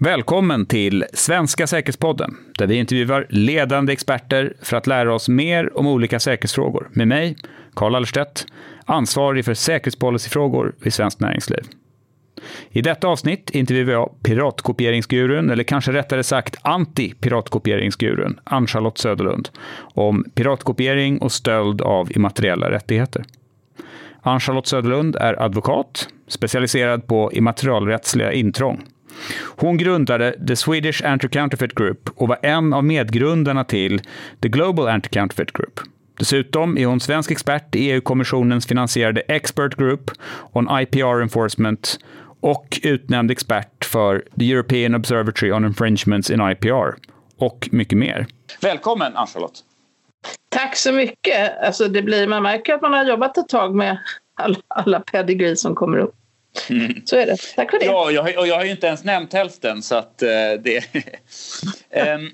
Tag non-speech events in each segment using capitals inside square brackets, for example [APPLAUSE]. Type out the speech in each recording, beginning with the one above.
Välkommen till Svenska säkerhetspodden, där vi intervjuar ledande experter för att lära oss mer om olika säkerhetsfrågor. Med mig, Karl Allerstedt, ansvarig för säkerhetspolicyfrågor vid Svenskt Näringsliv. I detta avsnitt intervjuar jag piratkopieringsgurun, eller kanske rättare sagt anti-piratkopieringsgurun, Ann-Charlotte Söderlund, om piratkopiering och stöld av immateriella rättigheter. Ann-Charlotte Söderlund är advokat, specialiserad på immaterialrättsliga intrång. Hon grundade The Swedish Anti-Counterfeit Group och var en av medgrundarna till The Global Anti-Counterfeit Group. Dessutom är hon svensk expert i EU-kommissionens finansierade Expert Group on IPR Enforcement och utnämnd expert för The European Observatory on Infringements in IPR och mycket mer. Välkommen Ann-Charlotte! Tack så mycket! Alltså det blir, man märker att man har jobbat ett tag med alla, alla pedigree som kommer upp. Mm. Så är det. Tack för det. Ja, jag, och jag har ju inte ens nämnt hälften så att uh, det... [LAUGHS] um,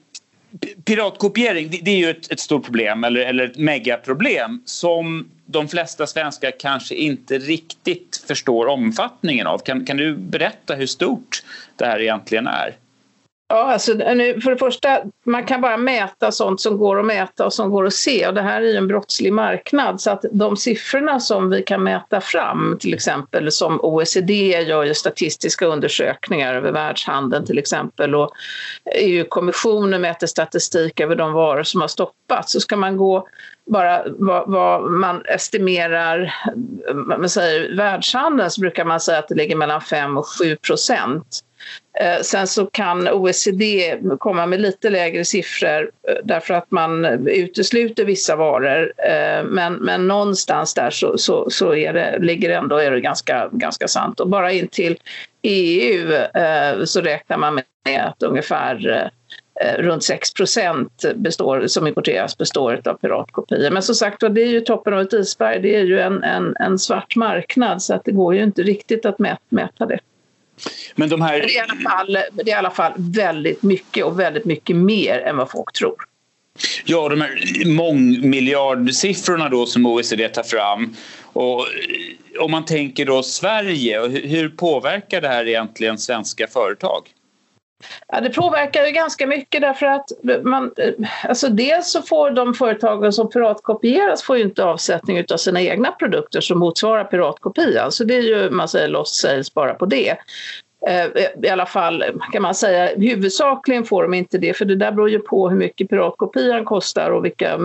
piratkopiering det, det, är ju ett, ett stort problem eller, eller ett megaproblem som de flesta svenskar kanske inte riktigt förstår omfattningen av. Kan, kan du berätta hur stort det här egentligen är? Ja, alltså, nu, för det första, man kan bara mäta sånt som går att mäta och som går att se. Och det här är ju en brottslig marknad så att de siffrorna som vi kan mäta fram, till exempel som OECD gör ju statistiska undersökningar över världshandeln till exempel och EU-kommissionen mäter statistik över de varor som har stoppats. Så ska man gå bara vad, vad, man estimerar man säger, världshandeln så brukar man säga att det ligger mellan 5 och 7 procent Eh, sen så kan OECD komma med lite lägre siffror eh, därför att man utesluter vissa varor. Eh, men, men någonstans där så, så, så är det, ligger ändå är det ganska, ganska sant. Och bara in till EU så räknar man med att ungefär runt 6 består, som importeras består av piratkopior. Men som sagt det är ju toppen av ett isberg. Det är ju en, en, en svart marknad så att det går ju inte riktigt att mäta det. Men de här... det, är i alla fall, det är i alla fall väldigt mycket och väldigt mycket mer än vad folk tror. Ja, de här mångmiljardsiffrorna då som OECD tar fram. Och om man tänker då Sverige, hur påverkar det här egentligen svenska företag? Ja, det påverkar ju ganska mycket därför att man, eh, alltså dels så får de företagen som piratkopieras får ju inte avsättning av sina egna produkter som motsvarar piratkopian. Så alltså det är ju, man säger lost sales bara på det. Eh, eh, I alla fall kan man säga huvudsakligen får de inte det för det där beror ju på hur mycket piratkopian kostar och vilka,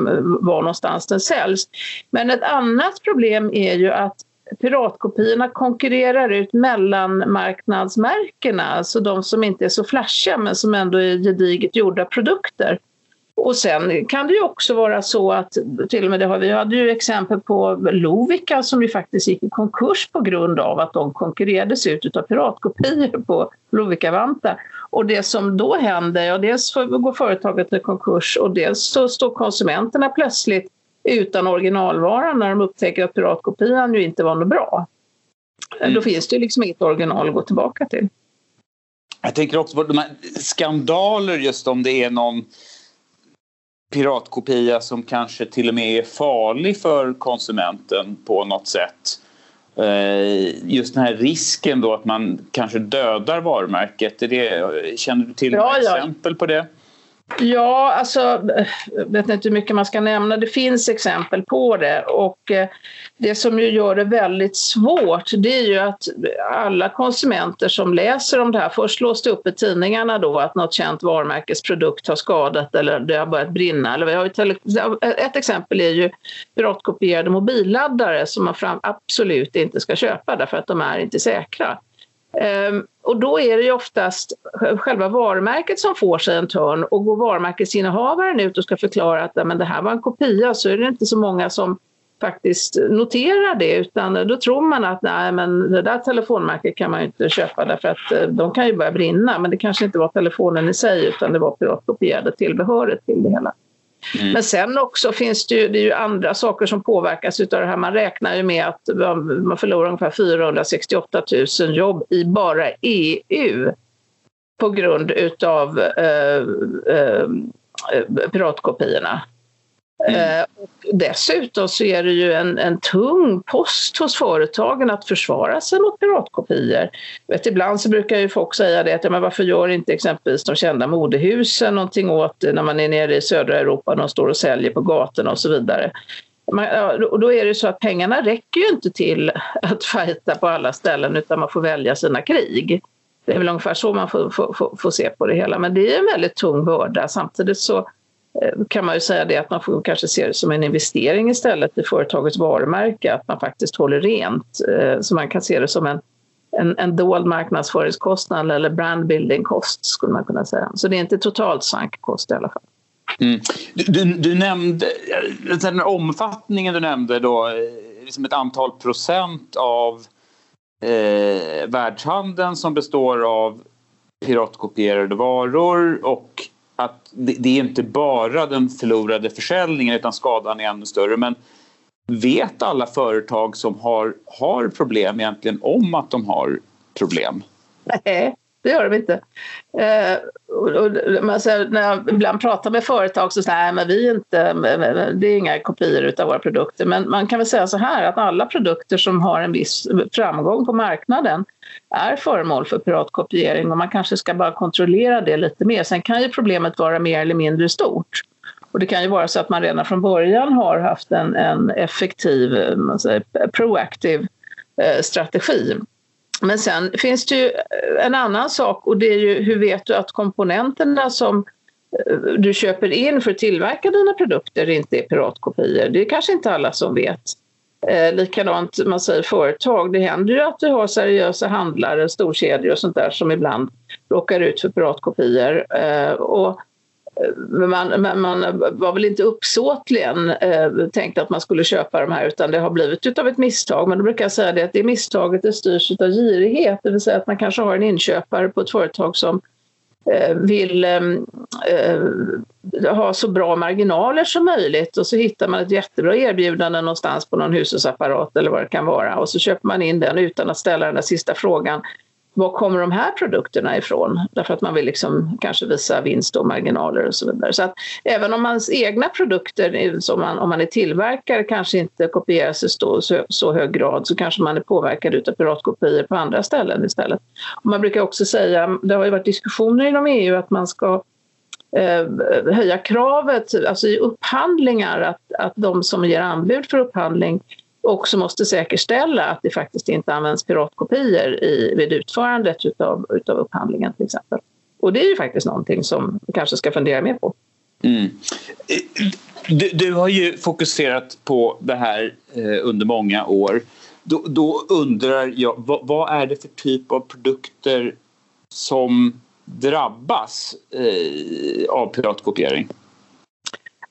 var någonstans den säljs. Men ett annat problem är ju att piratkopiorna konkurrerar ut mellanmarknadsmärkena, alltså de som inte är så flashiga men som ändå är gediget gjorda produkter. Och sen kan det ju också vara så att, till och med det har, vi hade ju exempel på Lovikka som ju faktiskt gick i konkurs på grund av att de konkurrerades ut av piratkopior på Lovica-vantar. Och det som då händer, ja dels går företaget i konkurs och dels så står konsumenterna plötsligt utan originalvaran när de upptäcker att piratkopian ju inte var något bra. Mm. Då finns det ju liksom inget original att gå tillbaka till. Jag tänker också på de här skandaler just om det är någon piratkopia som kanske till och med är farlig för konsumenten på något sätt. Eh, just den här risken då att man kanske dödar varumärket. Är det, känner du till ja, exempel på det? Ja, alltså, jag vet inte hur mycket man ska nämna. Det finns exempel på det. Och eh, det som ju gör det väldigt svårt det är ju att alla konsumenter som läser om det här, först slås det upp i tidningarna då att något känt varumärkesprodukt har skadat eller det har börjat brinna. Eller vi har ett exempel är ju piratkopierade mobilladdare som man absolut inte ska köpa därför att de är inte säkra. Ehm, och då är det ju oftast själva varumärket som får sig en törn. Och går varumärkesinnehavaren ut och ska förklara att men det här var en kopia så är det inte så många som faktiskt noterar det. Utan då tror man att nej men det där telefonmärket kan man ju inte köpa därför att eh, de kan ju börja brinna men det kanske inte var telefonen i sig utan det var piratkopierade tillbehöret till det hela. Mm. Men sen också finns det ju, det är ju andra saker som påverkas av det här. Man räknar ju med att man förlorar ungefär 468 000 jobb i bara EU på grund utav eh, eh, eh piratkopiorna. Mm. Eh, och dessutom så är det ju en, en tung post hos företagen att försvara sig mot piratkopior. Vet, ibland så brukar ju folk säga det att men varför gör inte exempelvis de kända modehusen någonting åt det när man är nere i södra Europa och de står och säljer på gatorna och så vidare. Man, och då är det så att pengarna räcker ju inte till att fighta på alla ställen utan man får välja sina krig. Det är väl ungefär så man får, får, får, får se på det hela men det är en väldigt tung börda samtidigt så Eh, kan man ju säga det att man får kanske se det som en investering istället i företagets varumärke, att man faktiskt håller rent. Eh, så man kan se det som en, en, en dold marknadsföringskostnad eller brandbuilding-kost skulle man kunna säga. Så det är inte totalt sank kost i alla fall. Mm. Du, du, du, nämnde, den omfattningen du nämnde då, eh, liksom ett antal procent av eh, världshandeln som består av piratkopierade varor och att det, det, är inte bara den förlorade försäljningen utan skadan är ännu större. Men vet alla företag som har, har problem egentligen om att de har problem? Nej, det gör de inte. Eh, och, och, men så, när jag ibland pratar med företag så säger men vi är inte, det är inga kopior av våra produkter. Men man kan väl säga så här att alla produkter som har en viss framgång på marknaden är föremål för piratkopiering och man kanske ska bara kontrollera det lite mer. Sen kan ju problemet vara mer eller mindre stort. Och det kan ju vara så att man redan från början har haft en, en effektiv, eh, man säger, proaktiv eh, strategi. Men sen finns det ju eh, en annan sak och det är ju hur vet du att komponenterna som eh, du köper in för att tillverka dina produkter inte är piratkopior. Det är kanske inte alla som vet. Eh, likadant man säger företag, det händer ju att du har seriösa handlare, storkedjor och sånt där som ibland råkar ut för piratkopior. Eh, och eh, man, man, man, var väl inte uppsåtligen eh, tänkt att man skulle köpa de här utan det har blivit utav ett misstag. Men då brukar jag säga det att det misstaget det styrs av girighet, det vill säga att man kanske har en inköpare på ett företag som Eh, vill eh, eh, ha så bra marginaler som möjligt. Och så hittar man ett jättebra erbjudande någonstans på någon hushållsapparat eller vad det kan vara. Och så köper man in den utan att ställa den där sista frågan var kommer de här produkterna ifrån? Därför att man vill liksom kanske visa vinst och marginaler och så vidare. Så att även om ens egna produkter, som man, om man är tillverkare, kanske inte kopieras i så, så hög grad så kanske man är påverkad av piratkopior på andra ställen istället. Och man brukar också säga, det har ju varit diskussioner inom EU att man ska eh, höja kravet, alltså i upphandlingar, att, att de som ger anbud för upphandling också måste säkerställa att det faktiskt inte används piratkopior i, vid utförandet utav, utav upphandlingen till exempel. Och det är ju faktiskt någonting som vi kanske ska fundera mer på. Mm. Du, du, har ju fokuserat på det här eh, under många år. Då, då undrar jag, vad, vad, är det för typ av produkter som drabbas eh, av piratkopiering?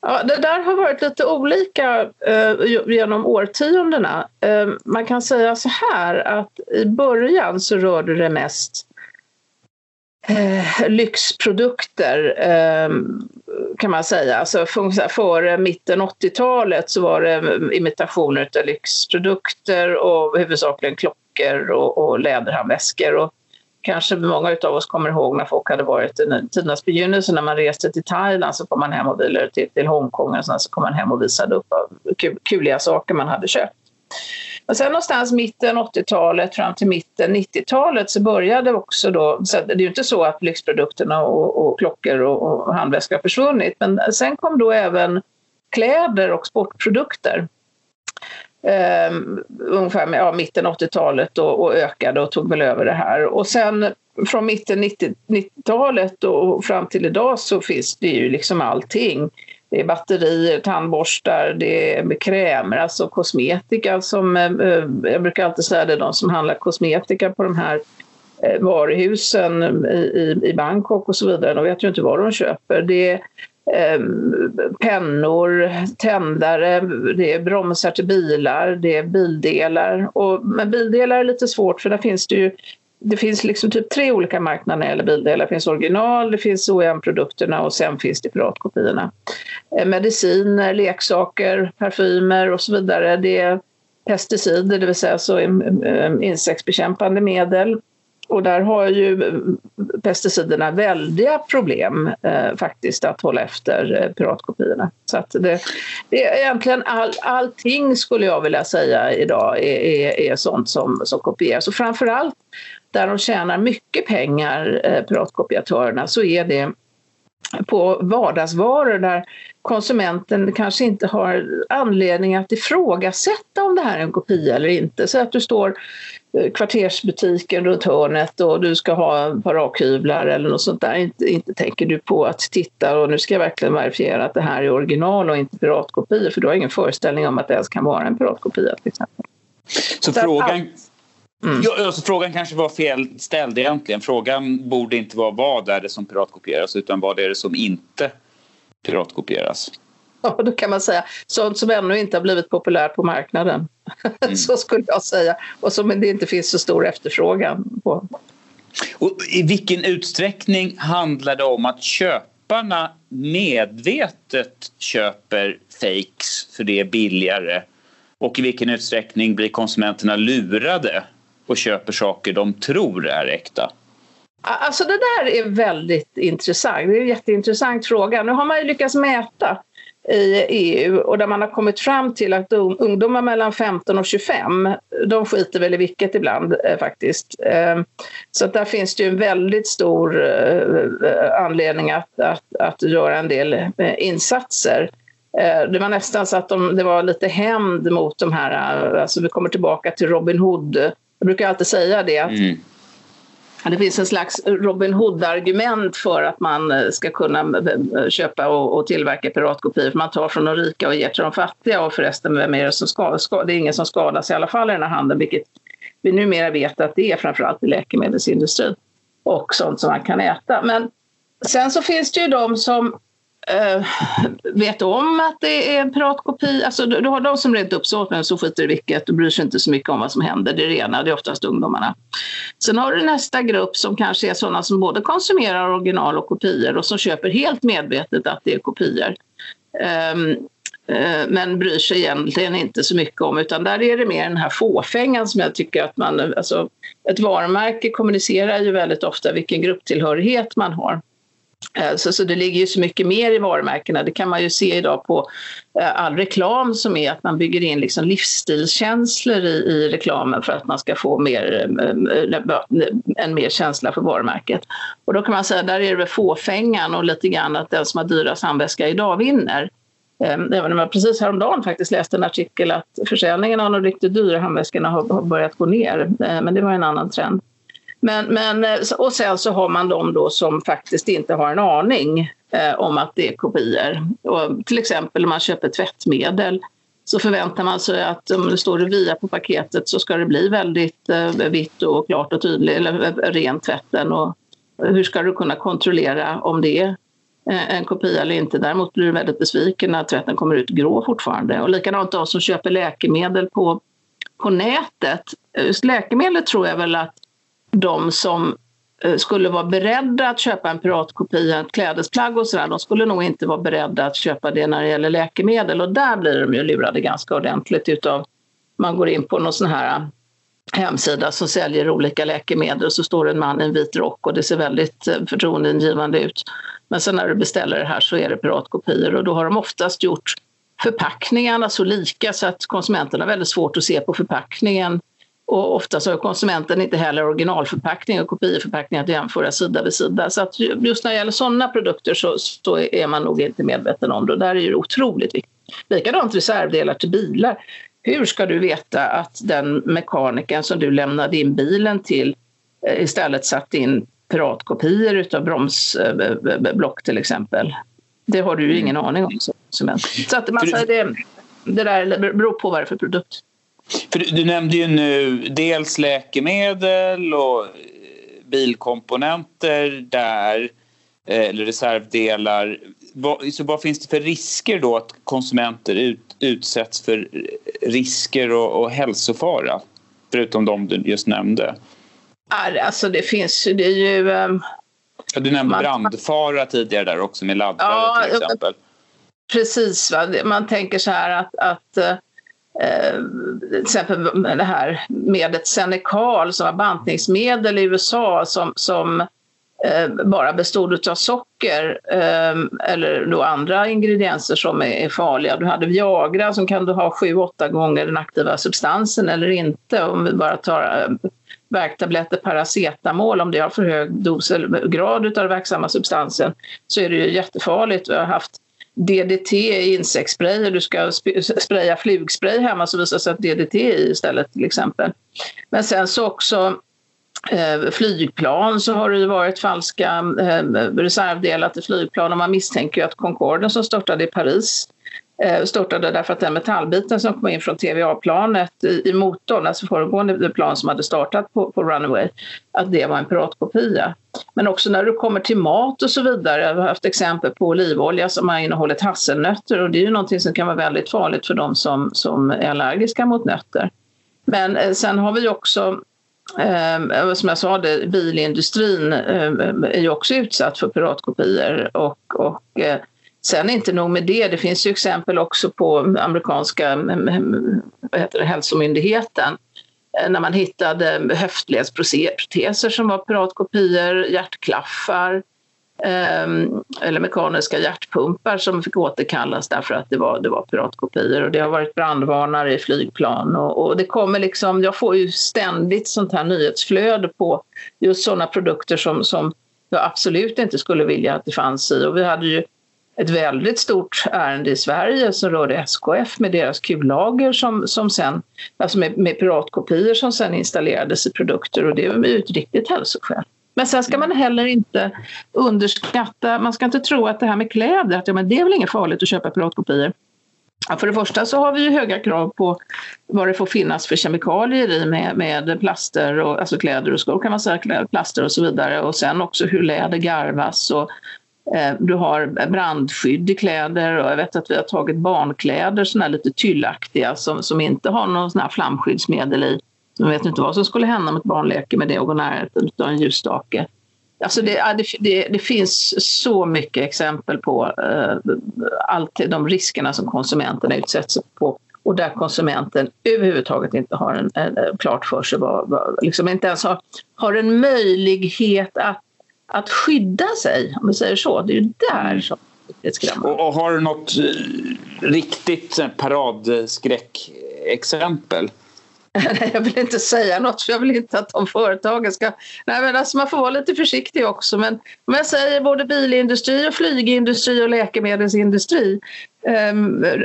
Ja, det där har varit lite olika eh, genom årtiondena. Eh, man kan säga så här att i början så rörde det mest eh, lyxprodukter eh, kan man säga. Alltså före mitten 80-talet så var det eh, imitationer av lyxprodukter och huvudsakligen klockor och, och läderhandväskor. Och kanske många av oss kommer ihåg när folk hade varit i tidernas begynnelse när man reste till Thailand så kom man hem och vilade, till, till Hongkong och så kom man hem och visade upp kuliga saker man hade köpt. Och sen någonstans mitten 80-talet fram till mitten 90-talet så började också då, så det är ju inte så att lyxprodukterna och, och klockor och, och handväskor har försvunnit, men sen kom då även kläder och sportprodukter eh, ungefär med, ja, mitten 80-talet och, och, ökade och tog väl över det här. Och sen från mitten 90-talet och fram till idag så finns det ju liksom allting. Det är batterier, tandborstar, det är krämer, alltså kosmetika som, eh, eh, jag brukar alltid säga det, de som handlar kosmetika på de här eh, varuhusen i, i, i Bangkok och så vidare, de vet ju inte vad de köper. Det är eh, pennor, tändare, det är bromsar till bilar, det är bildelar. Och, men bildelar är lite svårt för där finns det ju det finns liksom typ tre olika marknader när det gäller bildelar. Det finns original, det finns OEM-produkterna och sen finns det piratkopiorna. Eh, mediciner, leksaker, parfymer och så vidare. Det är pesticider, det vill säga så eh, insektsbekämpande medel och där har ju pesticiderna väldiga problem eh, faktiskt att hålla efter eh, piratkopiorna. Så att det, det är egentligen all, allting skulle jag vilja säga idag är, är, är sånt som, som kopieras och framförallt där de tjänar mycket pengar, eh, piratkopiatörerna, så är det på vardagsvaror där konsumenten kanske inte har anledning att ifrågasätta om det här är en kopia eller inte. Så att du står kvartersbutiken runt hörnet och du ska ha ett par rakhyvlar eller något sånt där. Inte, inte tänker du på att titta och nu ska jag verkligen verifiera att det här är original och inte piratkopior för du har ingen föreställning om att det ens kan vara en piratkopia till exempel. Så, Så frågan, Mm. Ja, alltså, frågan kanske var fel ställd egentligen. Frågan borde inte vara vad är det som piratkopieras utan vad är det som inte piratkopieras. Ja, då kan man säga sånt som ännu inte har blivit populärt på marknaden. Mm. [LAUGHS] så skulle jag säga. Och som det inte finns så stor efterfrågan på. Och I vilken utsträckning handlar det om att köparna medvetet köper fakes för det är billigare? Och i vilken utsträckning blir konsumenterna lurade och köper saker de tror är äkta? Alltså det där är väldigt intressant. Det är en jätteintressant fråga. Nu har man ju lyckats mäta i EU och där man har kommit fram till att ungdomar mellan 15 och 25, de skiter väl i vilket ibland eh, faktiskt. Ehm, så att där finns det ju en väldigt stor eh, anledning att, att, att göra en del eh, insatser. Det var nästan så att de, det var lite hämnd mot de här, alltså vi kommer tillbaka till Robin Hood jag brukar alltid säga det att mm det finns en slags Robin Hood-argument för att man eh, ska kunna eh, eh, köpa och, tillverka piratkopior. För man tar från de rika och ger till de fattiga och förresten, vem är det som skadas? Det är ingen som skadas i alla fall i den här handeln, vilket vi numera vet att det är framförallt i läkemedelsindustrin och sånt som man kan äta. Men sen så finns det ju de som eh, vet om att det är en piratkopia. Alltså, du, har de som rent uppsåt men så skiter i vilket och bryr sig inte så mycket om vad som händer. Det är rena, det är oftast ungdomarna. Sen har du nästa grupp som kanske är sådana som både konsumerar original och kopior och som köper helt medvetet att det är kopior. Um, men bryr sig egentligen inte så mycket om utan där är det mer den här fåfängan som jag tycker att man, alltså ett varumärke kommunicerar ju väldigt ofta vilken grupptillhörighet man har. Eh, så, så det ligger ju så mycket mer i varumärkena. Det kan man ju se idag på eh, all reklam som är att man bygger in liksom livsstilskänslor i, i reklamen för att man ska få mer, eh, en mer känsla för varumärket. Och då kan man säga där är det fåfängan och lite grann att den som har dyrast handväska idag vinner. Ehm, även om jag precis häromdagen faktiskt läste en artikel att försäljningen av de riktigt dyra handväskorna har börjat gå ner. Men det var en annan trend. Men, men, eh, och sen så har man de då som faktiskt inte har en aning eh, om att det är kopior. Och till exempel om man köper tvättmedel så förväntar man sig att om det står via på paketet så ska det bli väldigt eh, vitt och klart och tydligt, eller ren rent tvätten. Och hur ska du kunna kontrollera om det är eh, en kopia eller inte. Däremot blir du väldigt besviken när tvätten kommer ut grå fortfarande. Och likadant de som köper läkemedel på, på nätet. Just läkemedel tror jag väl att de som eh, skulle vara beredda att köpa en piratkopia, ett klädesplagg och sådär, de skulle nog inte vara beredda att köpa det när det gäller läkemedel och där blir de ju lurade ganska ordentligt utav, man går in på någon sån här eh, hemsida som säljer olika läkemedel och så står en man i en vit rock och det ser väldigt eh, förtroendeingivande ut. Men sen när du beställer det här så är det piratkopior och då har de oftast gjort förpackningarna så lika så att konsumenten har väldigt svårt att se på förpackningen och ofta så har konsumenten inte heller originalförpackning och kopieförpackning att jämföra sida vid sida. Så att just när det gäller sådana produkter så, så är man nog inte medveten om det. Där är det otroligt viktigt. Likadant reservdelar till bilar. Hur ska du veta att den mekanikern som du lämnade in bilen till eh, istället satt in piratkopior utav bromsblock till exempel? Det har du ju ingen aning om som konsument. Så att man säger det, det där beror på vad det är för produkt. För du, du nämnde ju nu dels läkemedel och eh, bilkomponenter där, eh, eller reservdelar. Vad, så vad finns det för risker då att konsumenter ut, utsätts för risker och, och hälsofara? Förutom de du just nämnde. Alltså det finns det är ju... Um, ja, du nämnde man, brandfara tidigare där också med laddare ja, till exempel. Precis, va? man tänker så här att, att eh, Eh, till exempel det här medlet Senecal som var bantningsmedel i USA som, som eh, bara bestod av socker eh, eller då andra ingredienser som är, är, farliga. Du hade Viagra som kan du ha sju, åtta gånger den aktiva substansen eller inte om vi bara tar eh, värktabletter, paracetamol, om det har för hög dos eller grad av den verksamma substansen så är det ju jättefarligt. Vi har haft DDT i insektsspray och du ska spraya flugspray hemma så visar det sig att DDT är i istället till exempel. Men sen så också eh, flygplan så har det ju varit falska eh, reservdelar till flygplan och man misstänker ju att Concorden som störtade i Paris Eh, störtade därför att den metallbiten som kom in från TVA-planet i, i motorn, alltså föregående plan som hade startat på, på Runaway, att det var en piratkopia. Men också när du kommer till mat och så vidare. Jag har haft exempel på olivolja som har innehållit hasselnötter och det är ju någonting som kan vara väldigt farligt för de som, som är allergiska mot nötter. Men eh, sen har vi också Eh, som jag sa, det, bilindustrin eh, är ju också utsatt för piratkopior och, och eh, Sen inte nog med det, det finns ju exempel också på amerikanska vad heter det, hälsomyndigheten eh, när man hittade höftledsproteser som var piratkopior, hjärtklaffar ehm, eller mekaniska hjärtpumpar som fick återkallas därför att det var, det var piratkopior. Och det har varit brandvarnare i flygplan. Och, och, det kommer liksom, jag får ju ständigt sånt här nyhetsflöde på just sådana produkter som, som jag absolut inte skulle vilja att det fanns i. Och vi hade ju ett väldigt stort ärende i Sverige som rörde SKF med deras kullager som, som sen, alltså med, med piratkopior som sen installerades i produkter och det var ju ett riktigt hälsoskäl. Men sen ska man heller inte underskatta, man ska inte tro att det här med kläder, att ja, men det är väl inget farligt att köpa piratkopior. Ja, för det första så har vi ju höga krav på vad det får finnas för kemikalier i med, med plaster, och, alltså kläder och skor kan man säga, plaster och så vidare. Och sen också hur läder garvas och Eh, du har brandskydd i kläder och jag vet att vi har tagit barnkläder, såna här lite tyllaktiga som, som inte har någon sån här flamskyddsmedel i. Man vet inte vad som skulle hända om ett barn leker med det och går närheten av en ljusstake. Alltså det, det, det, finns så mycket exempel på eh, allt de riskerna som konsumenterna utsätts på och där konsumenten överhuvudtaget inte har en, en, klart för sig, vad, vad, liksom inte ens har, har en möjlighet att att skydda sig, om vi säger så. Det är ju där mm. som det är skrämmande. Och, och har du något eh, riktigt paradskräckexempel? [LAUGHS] Nej, jag vill inte säga något för jag vill inte att de företagen ska... Nej, men alltså man får vara lite försiktig också. Men om jag säger både bilindustri och flygindustri och läkemedelsindustri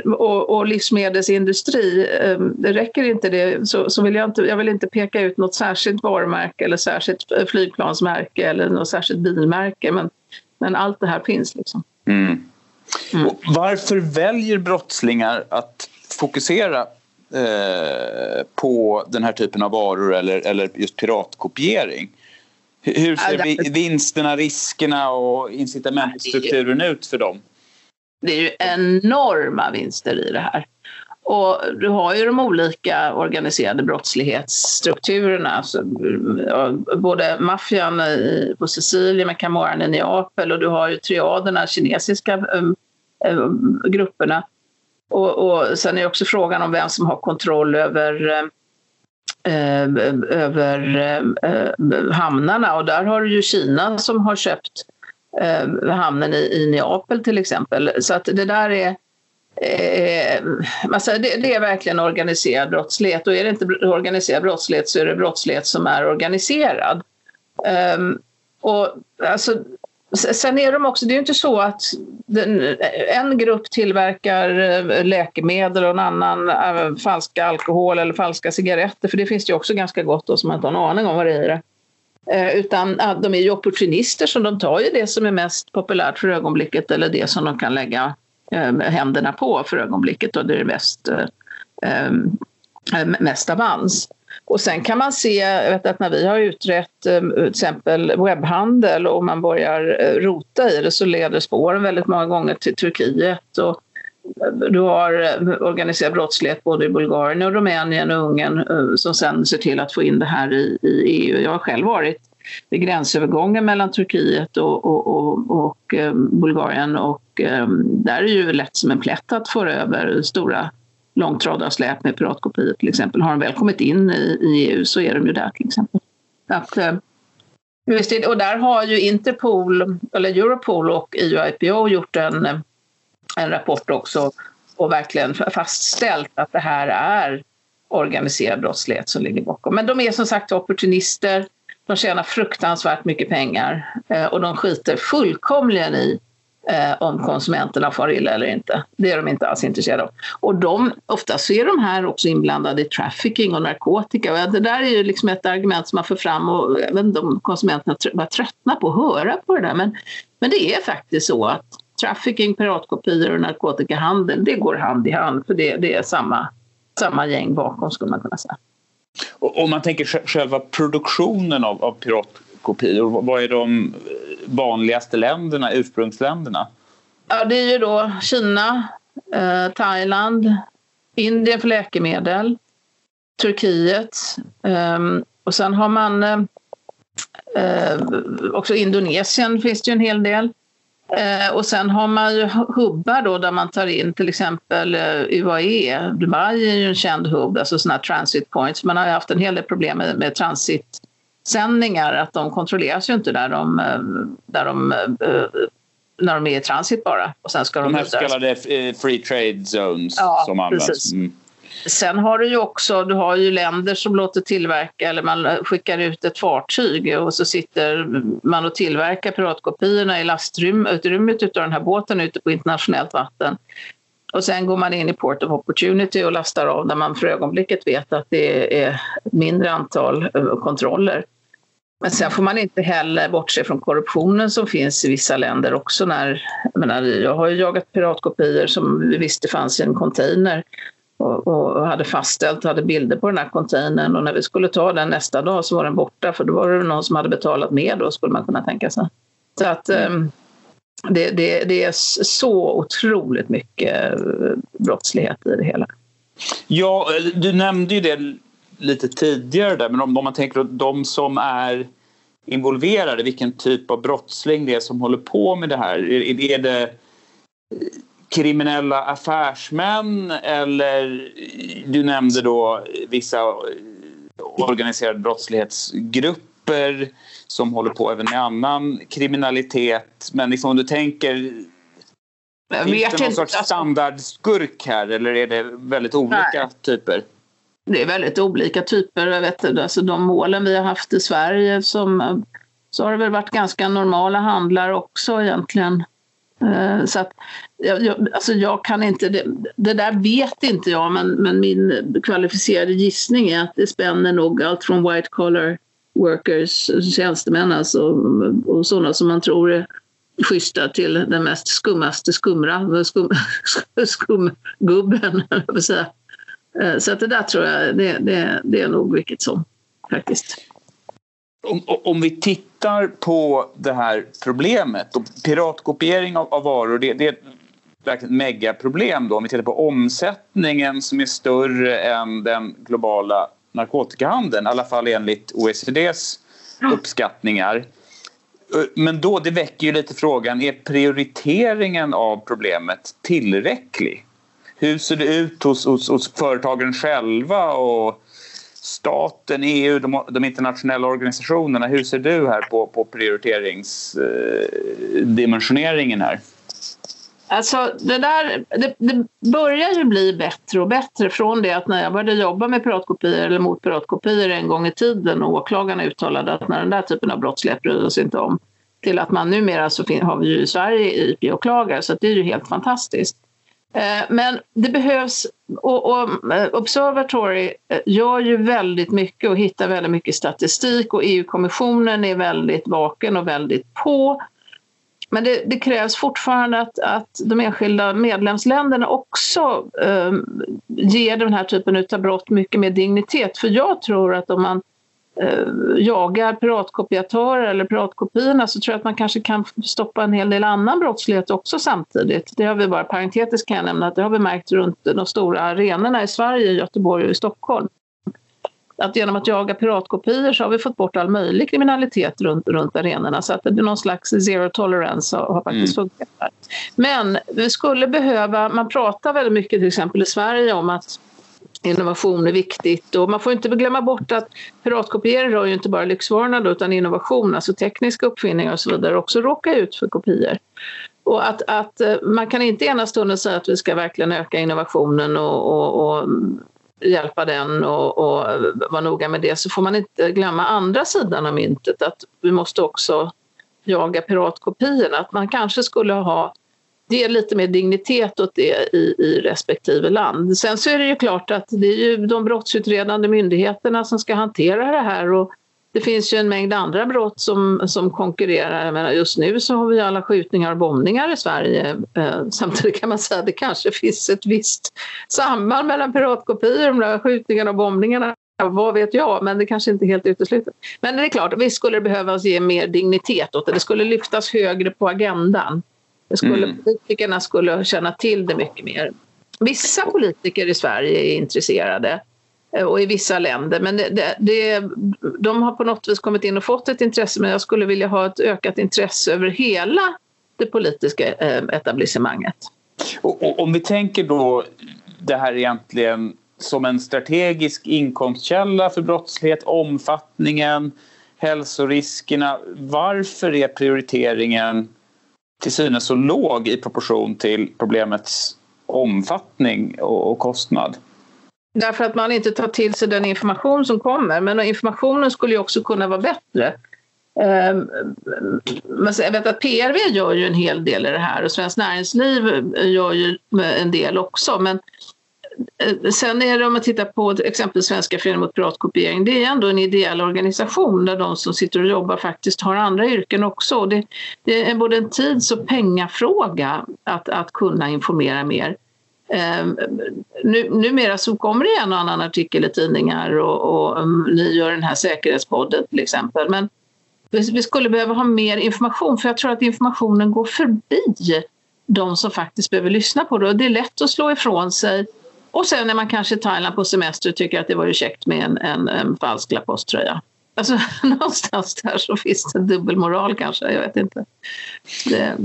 och, och, livsmedelsindustri, um, det räcker inte det så, så, vill jag inte, jag vill inte peka ut något särskilt varumärke eller särskilt flygplansmärke eller något särskilt bilmärke. Men, men allt det här finns liksom. Mm. Mm. Varför väljer brottslingar att fokusera Eh, på den här typen av varor eller, eller just piratkopiering. Hur ser vi vinsterna, riskerna och incitamentstrukturen ut för dem? Det är ju enorma vinster i det här. Och du har ju de olika organiserade brottslighetsstrukturerna. Alltså, både maffian på Sicilien med Camorran i Neapel och du har ju triaderna, kinesiska um, um, grupperna och, och sen är också frågan om vem som har kontroll över eh, över um, hamnarna och där har du ju Kina som har köpt eh, hamnen i, i Neapel till exempel. Så att det där är Eh, alltså det, det, är verkligen organiserad brottslighet och är det inte organiserad brottslighet så är det brottslighet som är organiserad. Um, och alltså, Sen är de också, det är ju inte så att den, en grupp tillverkar eh, läkemedel och en annan äh, falska alkohol eller falska cigaretter, för det finns det ju också ganska gott då som man inte har en aning om vad det är Eh, utan de är ju opportunister så de tar ju det som är mest populärt för ögonblicket eller det som de kan lägga ehm, händerna på för ögonblicket och det är mest, eh, ehm, eh, mest avans. Och sen kan man se, vet att när vi har utrett ehm, till exempel webbhandel och man börjar rota i det så leder spåren väldigt många gånger till Turkiet. Och du har eh, organiserad brottslighet både i Bulgarien och Rumänien och Ungern eh, som sen ser till att få in det här i, i EU. Jag har själv varit vid gränsövergången mellan Turkiet och, och, och, och eh, Bulgarien och där är det ju lätt som en plätt att föra över stora långtradarsläp med piratkopior till exempel. Har de väl kommit in i, i EU så är de ju där till exempel. Att, och där har ju Interpol, eller Europol och EUIPO gjort en, en rapport också och verkligen fastställt att det här är organiserad brottslighet som ligger bakom. Men de är som sagt opportunister, de tjänar fruktansvärt mycket pengar eh, och de skiter fullkomligen i eh, om konsumenterna far illa eller inte. Det är de inte alls intresserade av. Och de, oftast är de här också inblandade i trafficking och narkotika. det där är ju liksom ett argument som man för fram och eh, även de konsumenterna var tröttna på att höra på det där. Men, men det är faktiskt så att trafficking, piratkopior och narkotikahandel, det går hand i hand för det, det är samma, samma gäng bakom skulle man kunna säga. Om man tänker själva produktionen av, av piratkopior, vad är de vanligaste länderna, ursprungsländerna? Ja, det är ju då Kina, eh, Thailand, Indien för läkemedel, Turkiet eh, och sen har man eh, eh, också Indonesien finns det ju en hel del. Eh, och sen har man ju hubbar då där man tar in till exempel eh, UAE. Dubai är ju en känd hubb, alltså sådana transit points. Man har ju haft en hel del problem med, med transitsändningar, att de kontrolleras ju inte där de, eh, där de när de är i transit bara. Och sen ska de, de här så kallade free trade zones ja, som används. Mm. Sen har du ju också, du har ju länder som låter tillverka eller man skickar ut ett fartyg och så sitter man och tillverkar piratkopiorna i lastrummet av den här båten ute på internationellt vatten. Och sen går man in i Port of Opportunity och lastar av där man för ögonblicket vet att det är mindre antal eh, kontroller. Men sen får man inte heller bortse från korruptionen som finns i vissa länder också. När, jag, menar, jag har ju jagat piratkopior som vi visste fanns i en container och, och, hade fastställt, hade bilder på den här containern och när vi skulle ta den nästa dag så var den borta för då var det någon som hade betalat mer då skulle man kunna tänka sig. Så att mm. det, det, det, är så otroligt mycket eh, brottslighet i det hela. Ja, du nämnde ju det lite tidigare där, men om, om man tänker på de som är involverade, vilken typ av brottsling det är som håller på med det här. Är, är det kriminella affärsmän eller du nämnde då vissa organiserade brottslighetsgrupper som håller på även med annan kriminalitet. Men liksom om du tänker jag Finns det någon sorts standardskurk här eller är det väldigt olika Nej. typer? Det är väldigt olika typer. Jag vet, alltså de målen vi har haft i Sverige som, så har det väl varit ganska normala handlar också egentligen. Eh, så att, jag, jag, alltså jag kan inte, det, det, där vet inte jag men, men min kvalificerade gissning är att det spänner nog allt från white collar workers, tjänstemän alltså, och sådana som man tror är schyssta till den mest skummaste skumra, skum, [LAUGHS] skumgubben. säga. Eh, så att det där tror jag, det, det, det är nog vilket som faktiskt. Om, om, vi tittar på det här problemet och piratkopiering av, av varor, det, det är ett verkligen megaproblem då. Om vi tittar på omsättningen som är större än den globala narkotikahandeln, i alla fall enligt OECDs uppskattningar. Men då, det väcker ju lite frågan, är prioriteringen av problemet tillräcklig? Hur ser det ut hos, hos, hos företagen själva och staten, EU, de, de, internationella organisationerna. Hur ser du här på, på prioriteringsdimensioneringen här? Alltså det där, det, det, börjar ju bli bättre och bättre från det att när jag började jobba med piratkopior eller mot piratkopior en gång i tiden och åklagarna uttalade att när den där typen av brottslighet bryr oss inte om till att man numera så har vi ju i Sverige IP-åklagare så det är ju helt fantastiskt. Eh, men det behövs, och, och eh, Observatory eh, gör ju väldigt mycket och hittar väldigt mycket statistik och EU-kommissionen är väldigt vaken och väldigt på. Men det, det krävs fortfarande att, att de enskilda medlemsländerna också eh, ger den här typen av brott mycket mer dignitet. För jag tror att om man jagar piratkopiatörer eller piratkopiorna så tror jag att man kanske kan stoppa en hel del annan brottslighet också samtidigt. Det har vi bara parentetiskt kan jag nämna att det har vi märkt runt de stora arenorna i Sverige, Göteborg och i Stockholm. att genom att jaga piratkopior så har vi fått bort all möjlig kriminalitet runt, runt arenorna. Så att det är någon slags zero tolerance har, har faktiskt mm. funkat. Men vi skulle behöva, man pratar väldigt mycket till exempel i Sverige om att innovation är viktigt och man får inte glömma bort att piratkopiering rör ju inte bara lyxvarorna då, utan innovation, alltså tekniska uppfinningar och så vidare också råkar ut för kopior. Och att, att eh, man kan inte ena stunden säga att vi ska verkligen öka innovationen och, och, och hjälpa den och, och vara noga med det så får man inte glömma andra sidan av myntet att vi måste också jaga piratkopiorna. Att man kanske skulle ha det lite mer dignitet åt det i, i respektive land. Sen så är det ju klart att det är ju de brottsutredande myndigheterna som ska hantera det här och det finns ju en mängd andra brott som, som konkurrerar. Jag menar, just nu så har vi alla skjutningar och bombningar i Sverige. Eh, samtidigt kan man säga att det kanske finns ett visst samband mellan piratkopior, de där skjutningarna och bombningarna. Vad vet jag, men det kanske inte är helt uteslutet. Men det är klart, visst skulle det behövas ge mer dignitet åt det. Det skulle lyftas högre på agendan. Skulle, mm. Politikerna skulle känna till det mycket mer. Vissa politiker i Sverige är intresserade eh, och i vissa länder. Men det, det, det, de har på något vis kommit in och fått ett intresse men jag skulle vilja ha ett ökat intresse över hela det politiska eh, etablissemanget. Och, och, om vi tänker då det här egentligen som en strategisk inkomstkälla för brottslighet, omfattningen, hälsoriskerna. Varför är prioriteringen till synes så låg i proportion till problemets omfattning och kostnad? Därför att man inte tar till sig den information som kommer. Men informationen skulle ju också kunna vara bättre. Ehm, jag vet att PRV gör ju en hel del i det här och Svenskt Näringsliv gör ju en del också. Men Eh, sen är det om man tittar på exempelvis Svenska föreningen mot piratkopiering, det är ändå en ideell organisation där de som sitter och jobbar faktiskt har andra yrken också. Det, det är både en tids och pengafråga att, att kunna informera mer. Um, nu, numera så kommer det en och annan artikel i tidningar och, och um, ni gör den här säkerhetspodden till exempel. Men vi, vi skulle behöva ha mer information för jag tror att informationen går förbi de som faktiskt behöver lyssna på det. Och det är lätt att slå ifrån sig och sen när man kanske i Thailand på semester tycker att det var ju käckt med en, en, en falsk Laposte-tröja. Alltså [LAUGHS] någonstans där så finns det dubbelmoral kanske, jag vet inte. Det,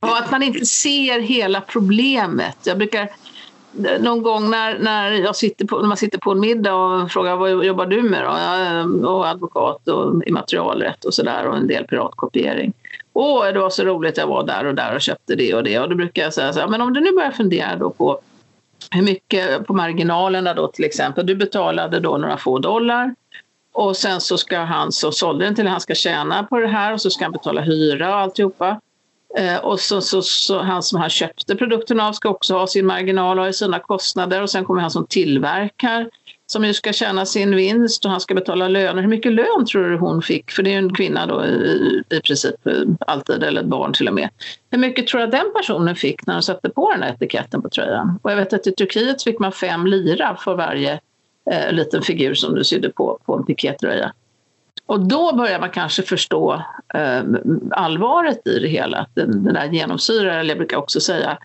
och att man inte ser hela problemet. Jag brukar någon gång när, när, jag sitter på, när man sitter på en middag och frågar vad jobbar du med då? Jag ehm, och advokat och immaterialrätt och sådär och en del piratkopiering. Åh, det var så roligt, jag var där och där och köpte det och det. Och då brukar jag säga så här, men om du nu börjar fundera då på hur mycket på marginalerna då till exempel. Du betalade då några få dollar och sen så ska han som sålde den till han ska tjäna på det här och så ska han betala hyra och alltihopa. Eh, och så, så, så, han som han köpte produkten av ska också ha sin marginal och sina kostnader och sen kommer han som tillverkar som ju ska tjäna sin vinst och han ska betala löner. Hur mycket lön tror du hon fick? För det är ju en kvinna då i, i princip eh, alltid, eller ett barn till och med. Hur mycket tror du att den personen fick när de satte på den här etiketten på tröjan? Och jag vet att i Turkiet fick man fem lira för varje eh, liten figur som du sydde på, på en pikétröja. Och då börjar man kanske förstå eh, allvaret i det hela. Den, den där genomsyrar, eller jag brukar också säga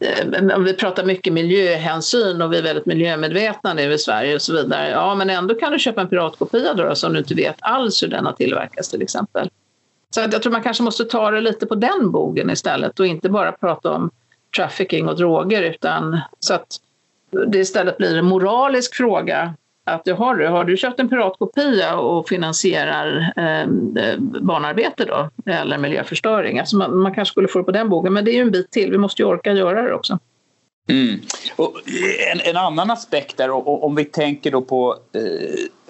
Eh, om vi pratar mycket miljöhänsyn och vi är väldigt miljömedvetna nu i Sverige och så vidare. Ja, men ändå kan du köpa en piratkopia då, som du inte vet alls hur den har tillverkats till exempel. Så jag tror man kanske måste ta det lite på den bogen istället och inte bara prata om trafficking och droger utan så att det istället blir en moralisk fråga att har du, har du köpt en piratkopia och finansierar ehm, eh, barnarbete då, eller miljöförstöring? Alltså man, man, kanske skulle få det på den bogen, men det är ju en bit till. Vi måste ju orka göra det också. Mm. En, en, annan aspekt där, och, om vi tänker då på eh,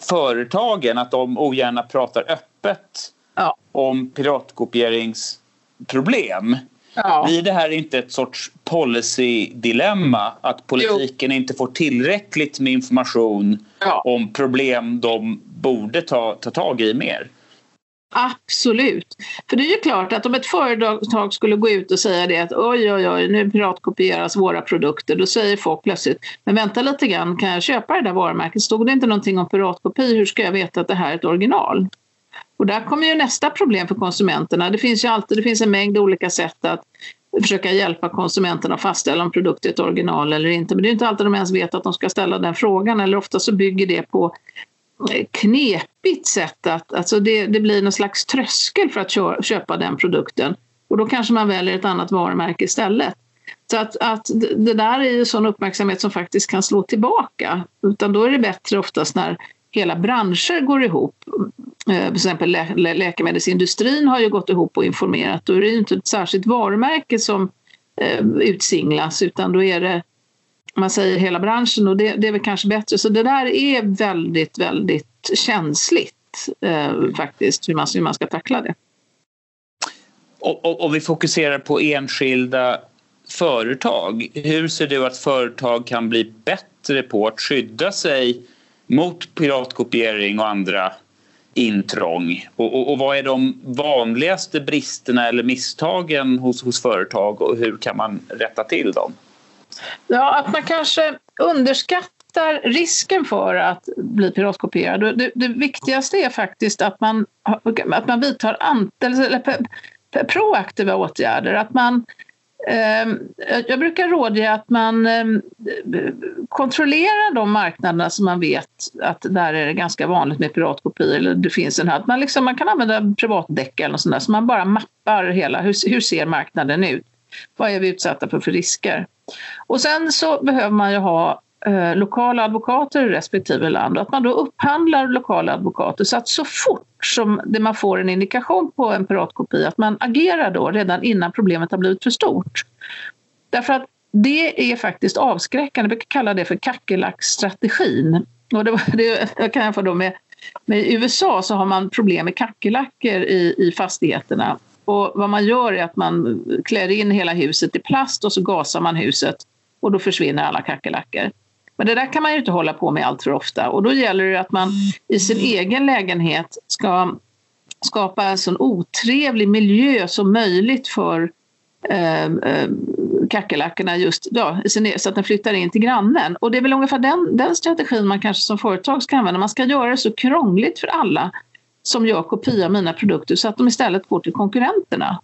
företagen, att de ogärna pratar öppet ja. om piratkopieringsproblem. Ja. Blir det här inte ett sorts policy-dilemma? Att politiken jo. inte får tillräckligt med information ja. om problem de borde ta, ta tag i mer? Absolut. För det är ju klart att om ett företag skulle gå ut och säga det att oj, oj, oj, nu piratkopieras våra produkter, då säger folk plötsligt, men vänta lite grann, kan jag köpa det där varumärket? Stod det inte någonting om piratkopi, hur ska jag veta att det här är ett original? Och där kommer ju nästa problem för konsumenterna. Det finns ju alltid det finns en mängd olika sätt att försöka hjälpa konsumenterna att fastställa om produkten är ett original eller inte. Men det är inte alltid de ens vet att de ska ställa den frågan eller ofta så bygger det på eh, knepigt sätt att alltså det, det blir någon slags tröskel för att köpa den produkten. Och då kanske man väljer ett annat varumärke istället. Så att, att det där är ju sån uppmärksamhet som faktiskt kan slå tillbaka. Utan då är det bättre oftast när hela branscher går ihop. Eh, Till exempel lä lä läkemedelsindustrin har ju gått ihop och informerat. Då är det ju inte ett särskilt varumärke som eh, utsinglas utan då är det man säger hela branschen och det, det är väl kanske bättre. Så det där är väldigt, väldigt känsligt eh, faktiskt hur man, hur man ska tackla det. Om vi fokuserar på enskilda företag, hur ser du att företag kan bli bättre på att skydda sig mot piratkopiering och andra intrång? Och, och, och, vad är de vanligaste bristerna eller misstagen hos, hos företag och hur kan man rätta till dem? Ja, att man kanske underskattar risken för att bli piratkopierad. Det, det viktigaste är faktiskt att man, att man vidtar ant, eller, proaktiva åtgärder. Att man, eh, Ehm, jag brukar rådge att man eh, kontrollerar de marknaderna som man vet att där är det ganska vanligt med piratkopior. Eller det finns en här. Man, liksom, man kan använda privatdäck eller något sånt där, så man bara mappar hela, hur, hur ser marknaden ut? Vad är vi utsatta för för risker? Och sen så behöver man ju ha eh, lokala advokater i respektive land och att man då upphandlar lokala advokater så att så fort som det man får en indikation på en piratkopia att man agerar då redan innan problemet har blivit för stort. Därför att det är faktiskt avskräckande. Vi brukar kalla det för kackerlackstrategin. Och det, det jag kan jämföra då med, med I USA så har man problem med kackerlackor i, i fastigheterna och vad man gör är att man klär in hela huset i plast och så gasar man huset och då försvinner alla kackerlackor. Men det där kan man ju inte hålla på med allt för ofta och då gäller det att man i sin egen lägenhet ska skapa en så otrevlig miljö som möjligt för eh, eh, kackerlackorna just ja, så att den flyttar in till grannen. Och det är väl ungefär den, den strategin man kanske som företag ska använda. Man ska göra det så krångligt för alla som gör kopia av mina produkter så att de istället går till konkurrenterna.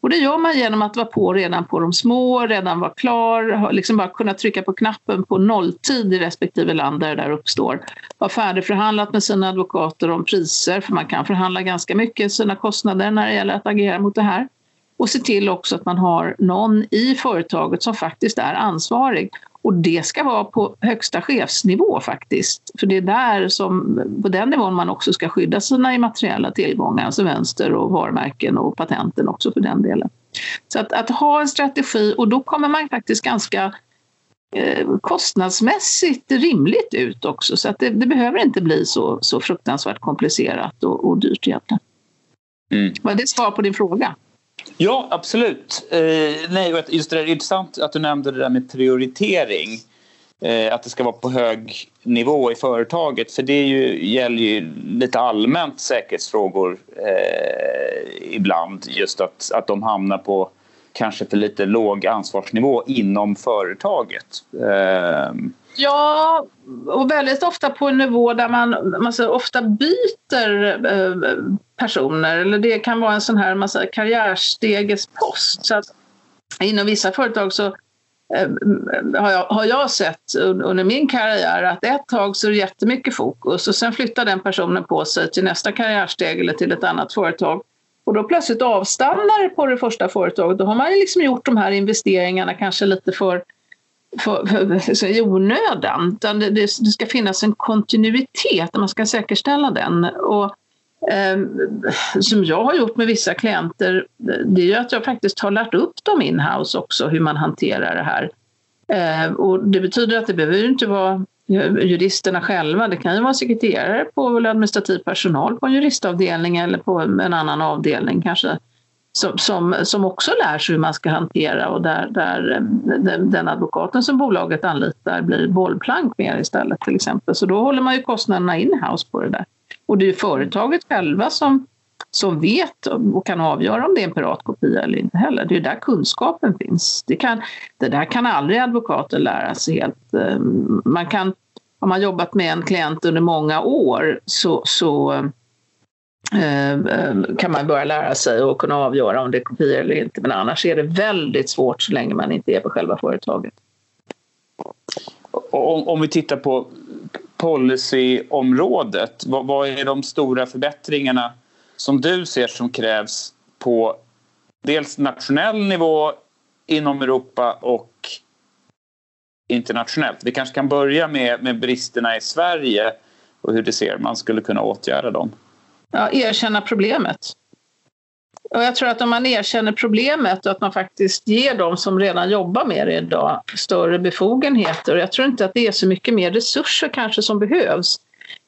Och det gör man genom att vara på redan på de små, redan vara klar, liksom bara kunna trycka på knappen på nolltid i respektive land där det där uppstår. Vara färdigförhandlat med sina advokater om priser, för man kan förhandla ganska mycket sina kostnader när det gäller att agera mot det här. Och se till också att man har någon i företaget som faktiskt är ansvarig och det ska vara på högsta chefsnivå faktiskt. För det är där som, på den nivån man också ska skydda sina immateriella tillgångar, alltså vänster och varumärken och patenten också för den delen. Så att, att ha en strategi och då kommer man faktiskt ganska eh, kostnadsmässigt rimligt ut också. Så att det, det, behöver inte bli så, så fruktansvärt komplicerat och, och dyrt egentligen. Mm. Var det svar på din fråga? Ja, absolut. Eh, nej, just det där, är intressant att du nämnde det där med prioritering. Eh, att det ska vara på hög nivå i företaget. För det ju, gäller ju lite allmänt säkerhetsfrågor eh, ibland. Just att, att de hamnar på kanske för lite låg ansvarsnivå inom företaget. Eh, Ja, och väldigt ofta på en nivå där man, man så ofta byter eh, personer. Eller det kan vara en sån här massa karriärstegespost. Så att inom vissa företag så eh, har jag, har jag sett under min karriär att ett tag så är det jättemycket fokus och sen flyttar den personen på sig till nästa karriärsteg eller till ett annat företag. Och då plötsligt avstannar det på det första företaget. Då har man liksom gjort de här investeringarna kanske lite för för, för, för, i onödan. Utan det, det, ska finnas en kontinuitet, man ska säkerställa den. Och, eh, som jag har gjort med vissa klienter, det är ju att jag faktiskt har lärt upp dem inhouse också, hur man hanterar det här. Eh, och det betyder att det behöver inte vara juristerna själva, det kan ju vara sekreterare på administrativ personal på en juristavdelning eller på en annan avdelning kanske som, som, som också lär sig hur man ska hantera och där, där eh, den, advokaten som bolaget anlitar blir bollplank mer istället till exempel. Så då håller man ju kostnaderna in-house på det där. Och det är ju företaget själva som, som vet och kan avgöra om det är en piratkopia eller inte heller. Det är där kunskapen finns. Det, kan, det där kan aldrig advokater lära sig helt. Eh, man kan, har man jobbat med en klient under många år så, så eh, Eh, eh, kan man börja lära sig och kunna avgöra om det är kopior eller inte. Men annars är det väldigt svårt så länge man inte är på själva företaget. Om, om vi tittar på policyområdet, vad, vad är de stora förbättringarna som du ser som krävs på dels nationell nivå inom Europa och internationellt. Vi kanske kan börja med, med bristerna i Sverige och hur det ser man skulle kunna åtgärda dem. Ja, erkänna problemet. Och jag tror att om man erkänner problemet och att man faktiskt ger de som redan jobbar med det idag större befogenheter. Och jag tror inte att det är så mycket mer resurser kanske som behövs.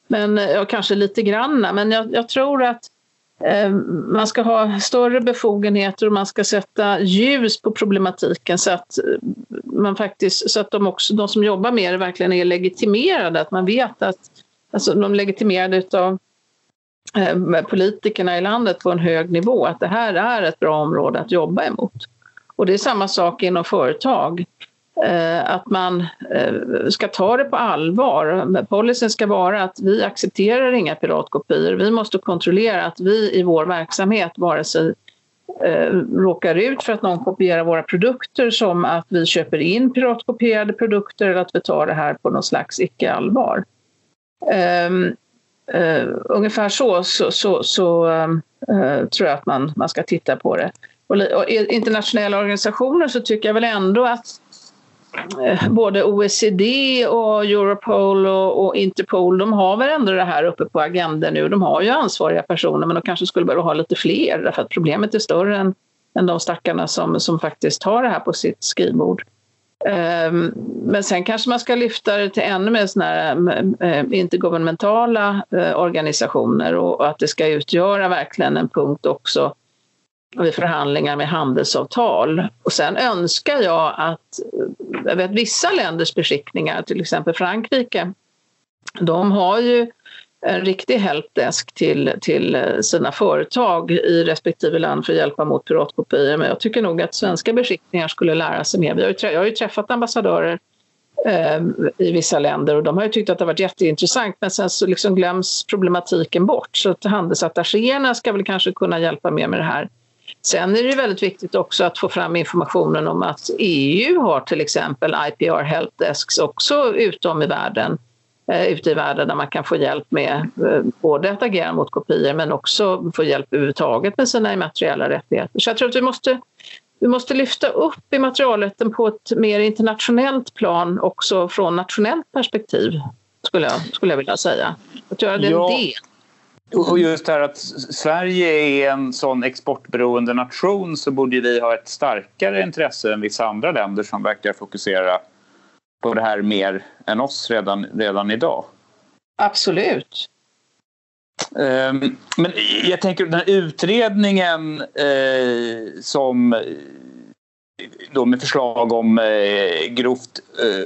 Men, eh, och kanske lite granna, men jag, jag tror att eh, man ska ha större befogenheter och man ska sätta ljus på problematiken så att, eh, man faktiskt, så att de, också, de som jobbar med det verkligen är legitimerade. Att man vet att alltså, de är legitimerade utav Eh, politikerna i landet på en hög nivå att det här är ett bra område att jobba emot. Och det är samma sak inom företag. Eh, att man eh, ska ta det på allvar. Policyn ska vara att vi accepterar inga piratkopior. Vi måste kontrollera att vi i vår verksamhet vare sig råkar ut för att någon kopierar våra produkter som att vi köper in piratkopierade produkter eller att vi tar det här på någon slags icke-allvar. Ehm, Uh, ungefär så, så, så, så uh, tror jag att man, man ska titta på det. Och, och internationella organisationer så tycker jag väl ändå att uh, både OECD och Europol och, och, Interpol, de har väl ändå det här uppe på agendan nu. De har ju ansvariga personer men de kanske skulle behöva ha lite fler därför att problemet är större än, än de stackarna som, som faktiskt har det här på sitt skrivbord. Ehm, men sen kanske man ska lyfta det till ännu mer såna här eh, intergovernmentala eh, organisationer och att det ska utgöra verkligen en punkt också vid förhandlingar med handelsavtal. Och sen önskar jag att, eh, jag vet vissa länders beskickningar, till exempel Frankrike, de har ju en riktig helpdesk till, till eh, sina företag i respektive land för att hjälpa mot piratkopior. Men jag tycker nog att svenska beskickningar skulle lära sig mer. Vi har ju, jag har ju träffat ambassadörer eh, i vissa länder och de har ju tyckt att det har varit jätteintressant men sen så liksom glöms problematiken bort. Så att handelsattachéerna ska väl kanske kunna hjälpa mer med det här. Sen är det väldigt viktigt också att få fram informationen om att EU har till exempel IPR helpdesks också utom i världen Eh, ute i världen där man kan få hjälp med eh, både att agera mot kopior men också få hjälp överhuvudtaget med sina immateriella rättigheter. Så jag tror att vi måste, vi måste lyfta upp immaterialrätten på ett mer internationellt plan också från nationellt perspektiv skulle jag, skulle jag vilja säga. Att göra det ja. en del. Och just det här att Sverige är en sån exportberoende nation så borde vi ha ett starkare intresse än vissa andra länder som verkar fokusera på det här mer än oss redan, redan idag. Absolut. Um, men jag tänker den här utredningen eh, som eh, då med förslag om eh, grovt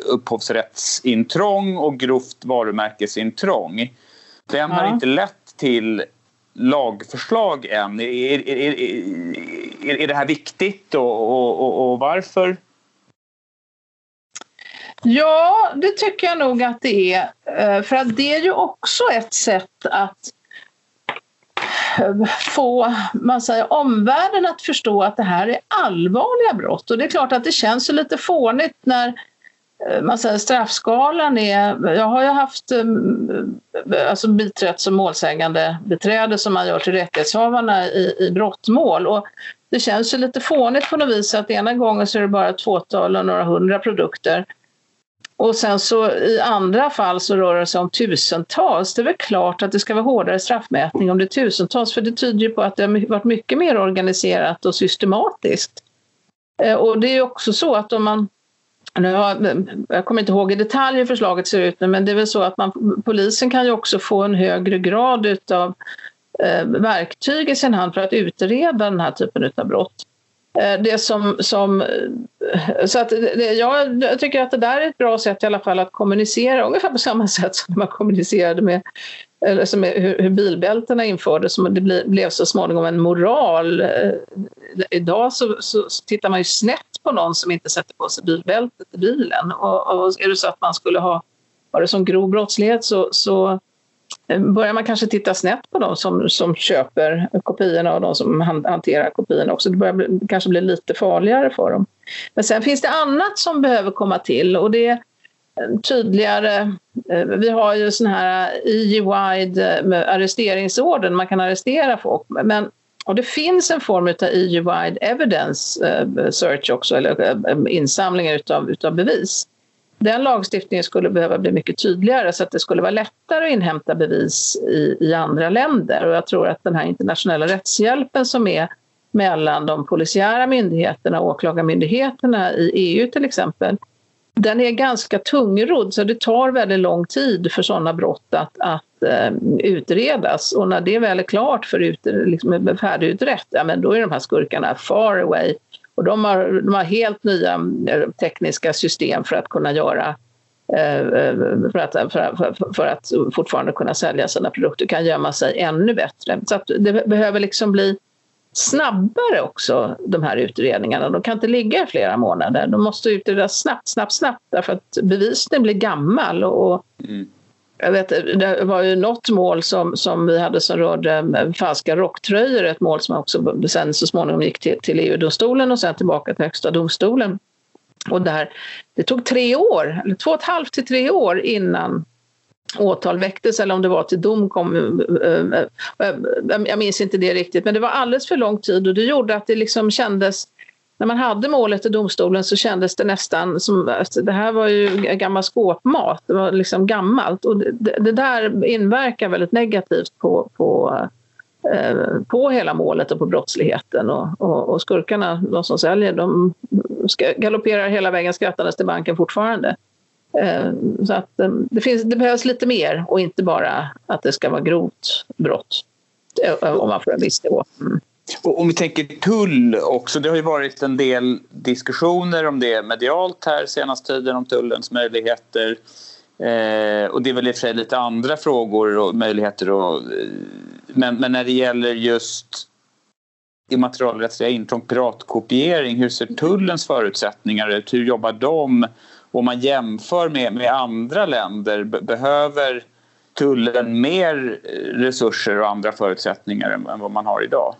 upphovsrättsintrång och grovt varumärkesintrång. Den har inte lett till lagförslag än. Är, är, är, är det här viktigt och, och, och varför? Ja, det tycker jag nog att det är. Eh, för att det är ju också ett sätt att eh, få man säger, omvärlden att förstå att det här är allvarliga brott. Och det är klart att det känns lite fånigt när eh, man säger straffskalan är... Jag har ju haft alltså biträtt som målsägande beträde som man gör till rättighetshavarna i, i brottmål. Och det känns ju lite fånigt på något vis att ena gången så är det bara ett fåtal och några hundra produkter och sen så i andra fall så rör det sig om tusentals. Det är väl klart att det ska vara hårdare straffmätning om det är tusentals för det tyder ju på att det har varit mycket mer organiserat och systematiskt. Eh, och det är också så att om man nu har, jag kommer inte ihåg i detalj hur förslaget ser ut men det är väl så att man, polisen kan ju också få en högre grad utav eh, verktyg i sin hand för att utreda den här typen av brott. Eh, det som, som, eh, så att det, jag, jag, tycker att det där är ett bra sätt i alla fall att kommunicera ungefär på samma sätt som man kommunicerade med eller som hur, hur bilbältena infördes. Det blev, blev så småningom en moral. Eh, idag så, så, så, tittar man ju snett på någon som inte sätter på sig bilbältet i bilen. Och, och är det så att man skulle ha, Var det som grov brottslighet så, så Eh, börjar man kanske titta snett på de som, som köper kopiorna och de som hanterar kopiorna också. Det börjar bli, kanske bli lite farligare för dem. Men sen finns det annat som behöver komma till och det är eh, tydligare... Eh, vi har ju sån här EU-wide arresteringsorden, man kan arrestera folk. Men, och det finns en form av EU-wide evidence search också, eller insamlingar utav, utav bevis den lagstiftningen skulle behöva bli mycket tydligare så att det skulle vara lättare att inhämta bevis i, i andra länder. Och jag tror att den här internationella rättshjälpen som är mellan de polisiära myndigheterna och åklagarmyndigheterna i EU till exempel, den är ganska tungrodd så det tar väldigt lång tid för sådana brott att, att eh, utredas och när det väl är klart för ut, liksom, färdigutrett, ja, men då är de här skurkarna far away och de har, de har helt nya eh, tekniska system för att kunna göra eh, eh, för att, för att, för, för, att fortfarande kunna sälja sina produkter, kan gömma sig ännu bättre. Så att det behöver liksom bli snabbare också, de här utredningarna. De kan inte ligga i flera månader. De måste utredas snabbt, snabbt, snabbt därför att bevisningen blir gammal och mm. Jag vet, det var ju något mål som, som vi hade som rörde eh, falska rocktröjor, ett mål som också sen så småningom gick till, till EU-domstolen och sen tillbaka till Högsta domstolen. Och där, det tog tre år, eller två och ett halvt till tre år innan åtal väcktes eller om det var till dom kom. Eh, eh, jag minns inte det riktigt, men det var alldeles för lång tid och det gjorde att det liksom kändes när man hade målet i domstolen så kändes det nästan som att det här var ju gammal skåpmat, det var liksom gammalt och det, det där inverkar väldigt negativt på, på, eh, på hela målet och på brottsligheten och, och, och skurkarna, de som säljer, de galopperar hela vägen skrattandes till banken fortfarande. Eh, så att eh, det, finns, det behövs lite mer och inte bara att det ska vara grovt brott eh, om man får en viss nivå. Mm. Och om vi tänker tull också, det har ju varit en del diskussioner om det medialt här senaste tiden om tullens möjligheter. Eh, och det är väl i och för sig lite andra frågor och möjligheter och, eh, men, men när det gäller just immaterialrättsliga intrång, piratkopiering, hur ser tullens förutsättningar ut? Hur jobbar de? Om man jämför med, med andra länder, behöver tullen mer eh, resurser och andra förutsättningar än, än vad man har idag?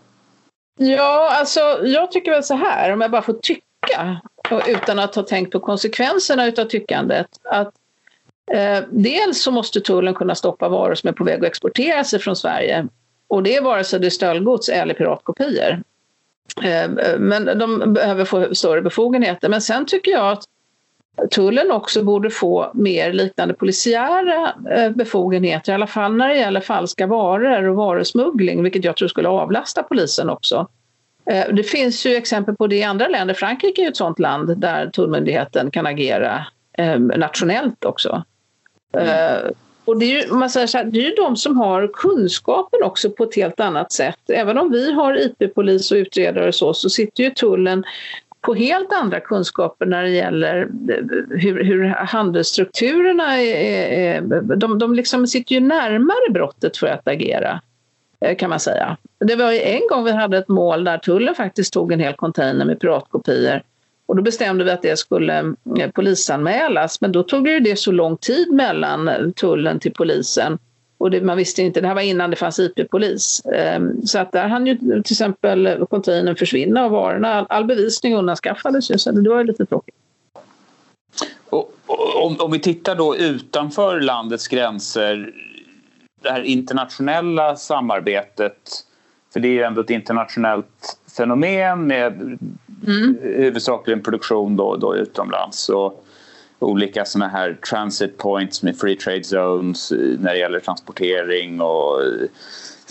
Ja, alltså jag tycker väl så här, om jag bara får tycka utan att ha tänkt på konsekvenserna utav tyckandet, att eh, dels så måste tullen kunna stoppa varor som är på väg att exportera sig från Sverige och det är vare sig det är stöldgods eller piratkopior. Eh, men de behöver få större befogenheter. Men sen tycker jag att tullen också borde få mer liknande polisiära eh, befogenheter, i alla fall när det gäller falska varor och varusmuggling, vilket jag tror skulle avlasta polisen också. Eh, det finns ju exempel på det i andra länder. Frankrike är ett sådant land där tullmyndigheten kan agera eh, nationellt också. Mm. Och det är, ju, man säger så här, det är ju de som har kunskapen också på ett helt annat sätt. Även om vi har IP-polis och utredare och så, så sitter ju tullen på helt andra kunskaper när det gäller eh, hur, hur handelsstrukturerna är. är de, de liksom sitter ju närmare brottet för att agera eh, kan man säga. Det var en gång vi hade ett mål där tullen faktiskt tog en hel container med piratkopior och då bestämde vi att det skulle eh, polisanmälas men då tog det ju det så lång tid mellan tullen till polisen och det, man visste inte, det här var innan det fanns IP-polis. Ehm, så att där hann ju till exempel containern försvinna och varorna, all bevisning undanskaffades ju, så det var ju lite tråkigt. Och, om, om vi tittar då utanför landets gränser, det här internationella samarbetet, för det är ju ändå ett internationellt fenomen med mm. huvudsakligen produktion då, då utomlands. Och, olika såna här transit points med free trade zones eh, när det gäller transportering och eh,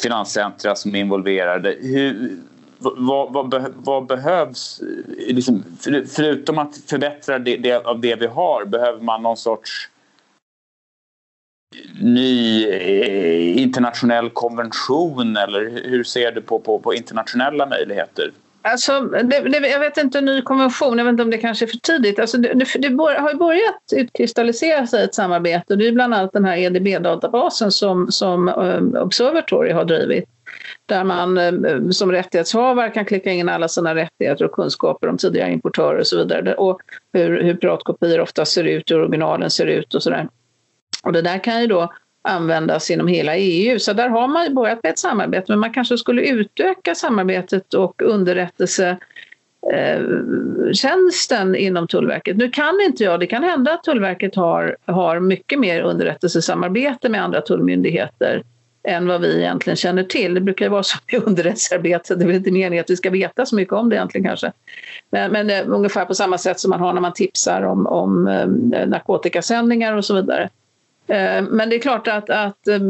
finanscentra som är involverade. Hur, vad, vad, vad, behövs? Eh, liksom, för, förutom att förbättra det, det, av det vi har, behöver man någon sorts ny internationell konvention eller hur ser du på, på, på internationella möjligheter? Alltså, det, det, jag vet inte, en ny konvention, jag vet inte om det kanske är för tidigt. Alltså, det, det, det har ju börjat utkristallisera sig ett samarbete och det är bland annat den här EDB-databasen som, som um, Observatory har drivit. Där man um, som rättighetshavare kan klicka in alla sina rättigheter och kunskaper om tidigare importörer och så vidare. Och hur, hur piratkopior ofta ser ut, hur originalen ser ut och sådär. Och det där kan ju då användas inom hela EU. Så där har man börjat med ett samarbete men man kanske skulle utöka samarbetet och underrättelse eh, tjänsten inom Tullverket. Nu kan inte jag, det kan hända att Tullverket har, har mycket mer underrättelsesamarbete med andra tullmyndigheter än vad vi egentligen känner till. Det brukar ju vara så med [LAUGHS] underrättelsearbete, det är väl inte meningen att vi ska veta så mycket om det egentligen kanske. Men, men eh, ungefär på samma sätt som man har när man tipsar om, om eh, narkotikasändningar och så vidare. Eh, men det är klart att, att eh,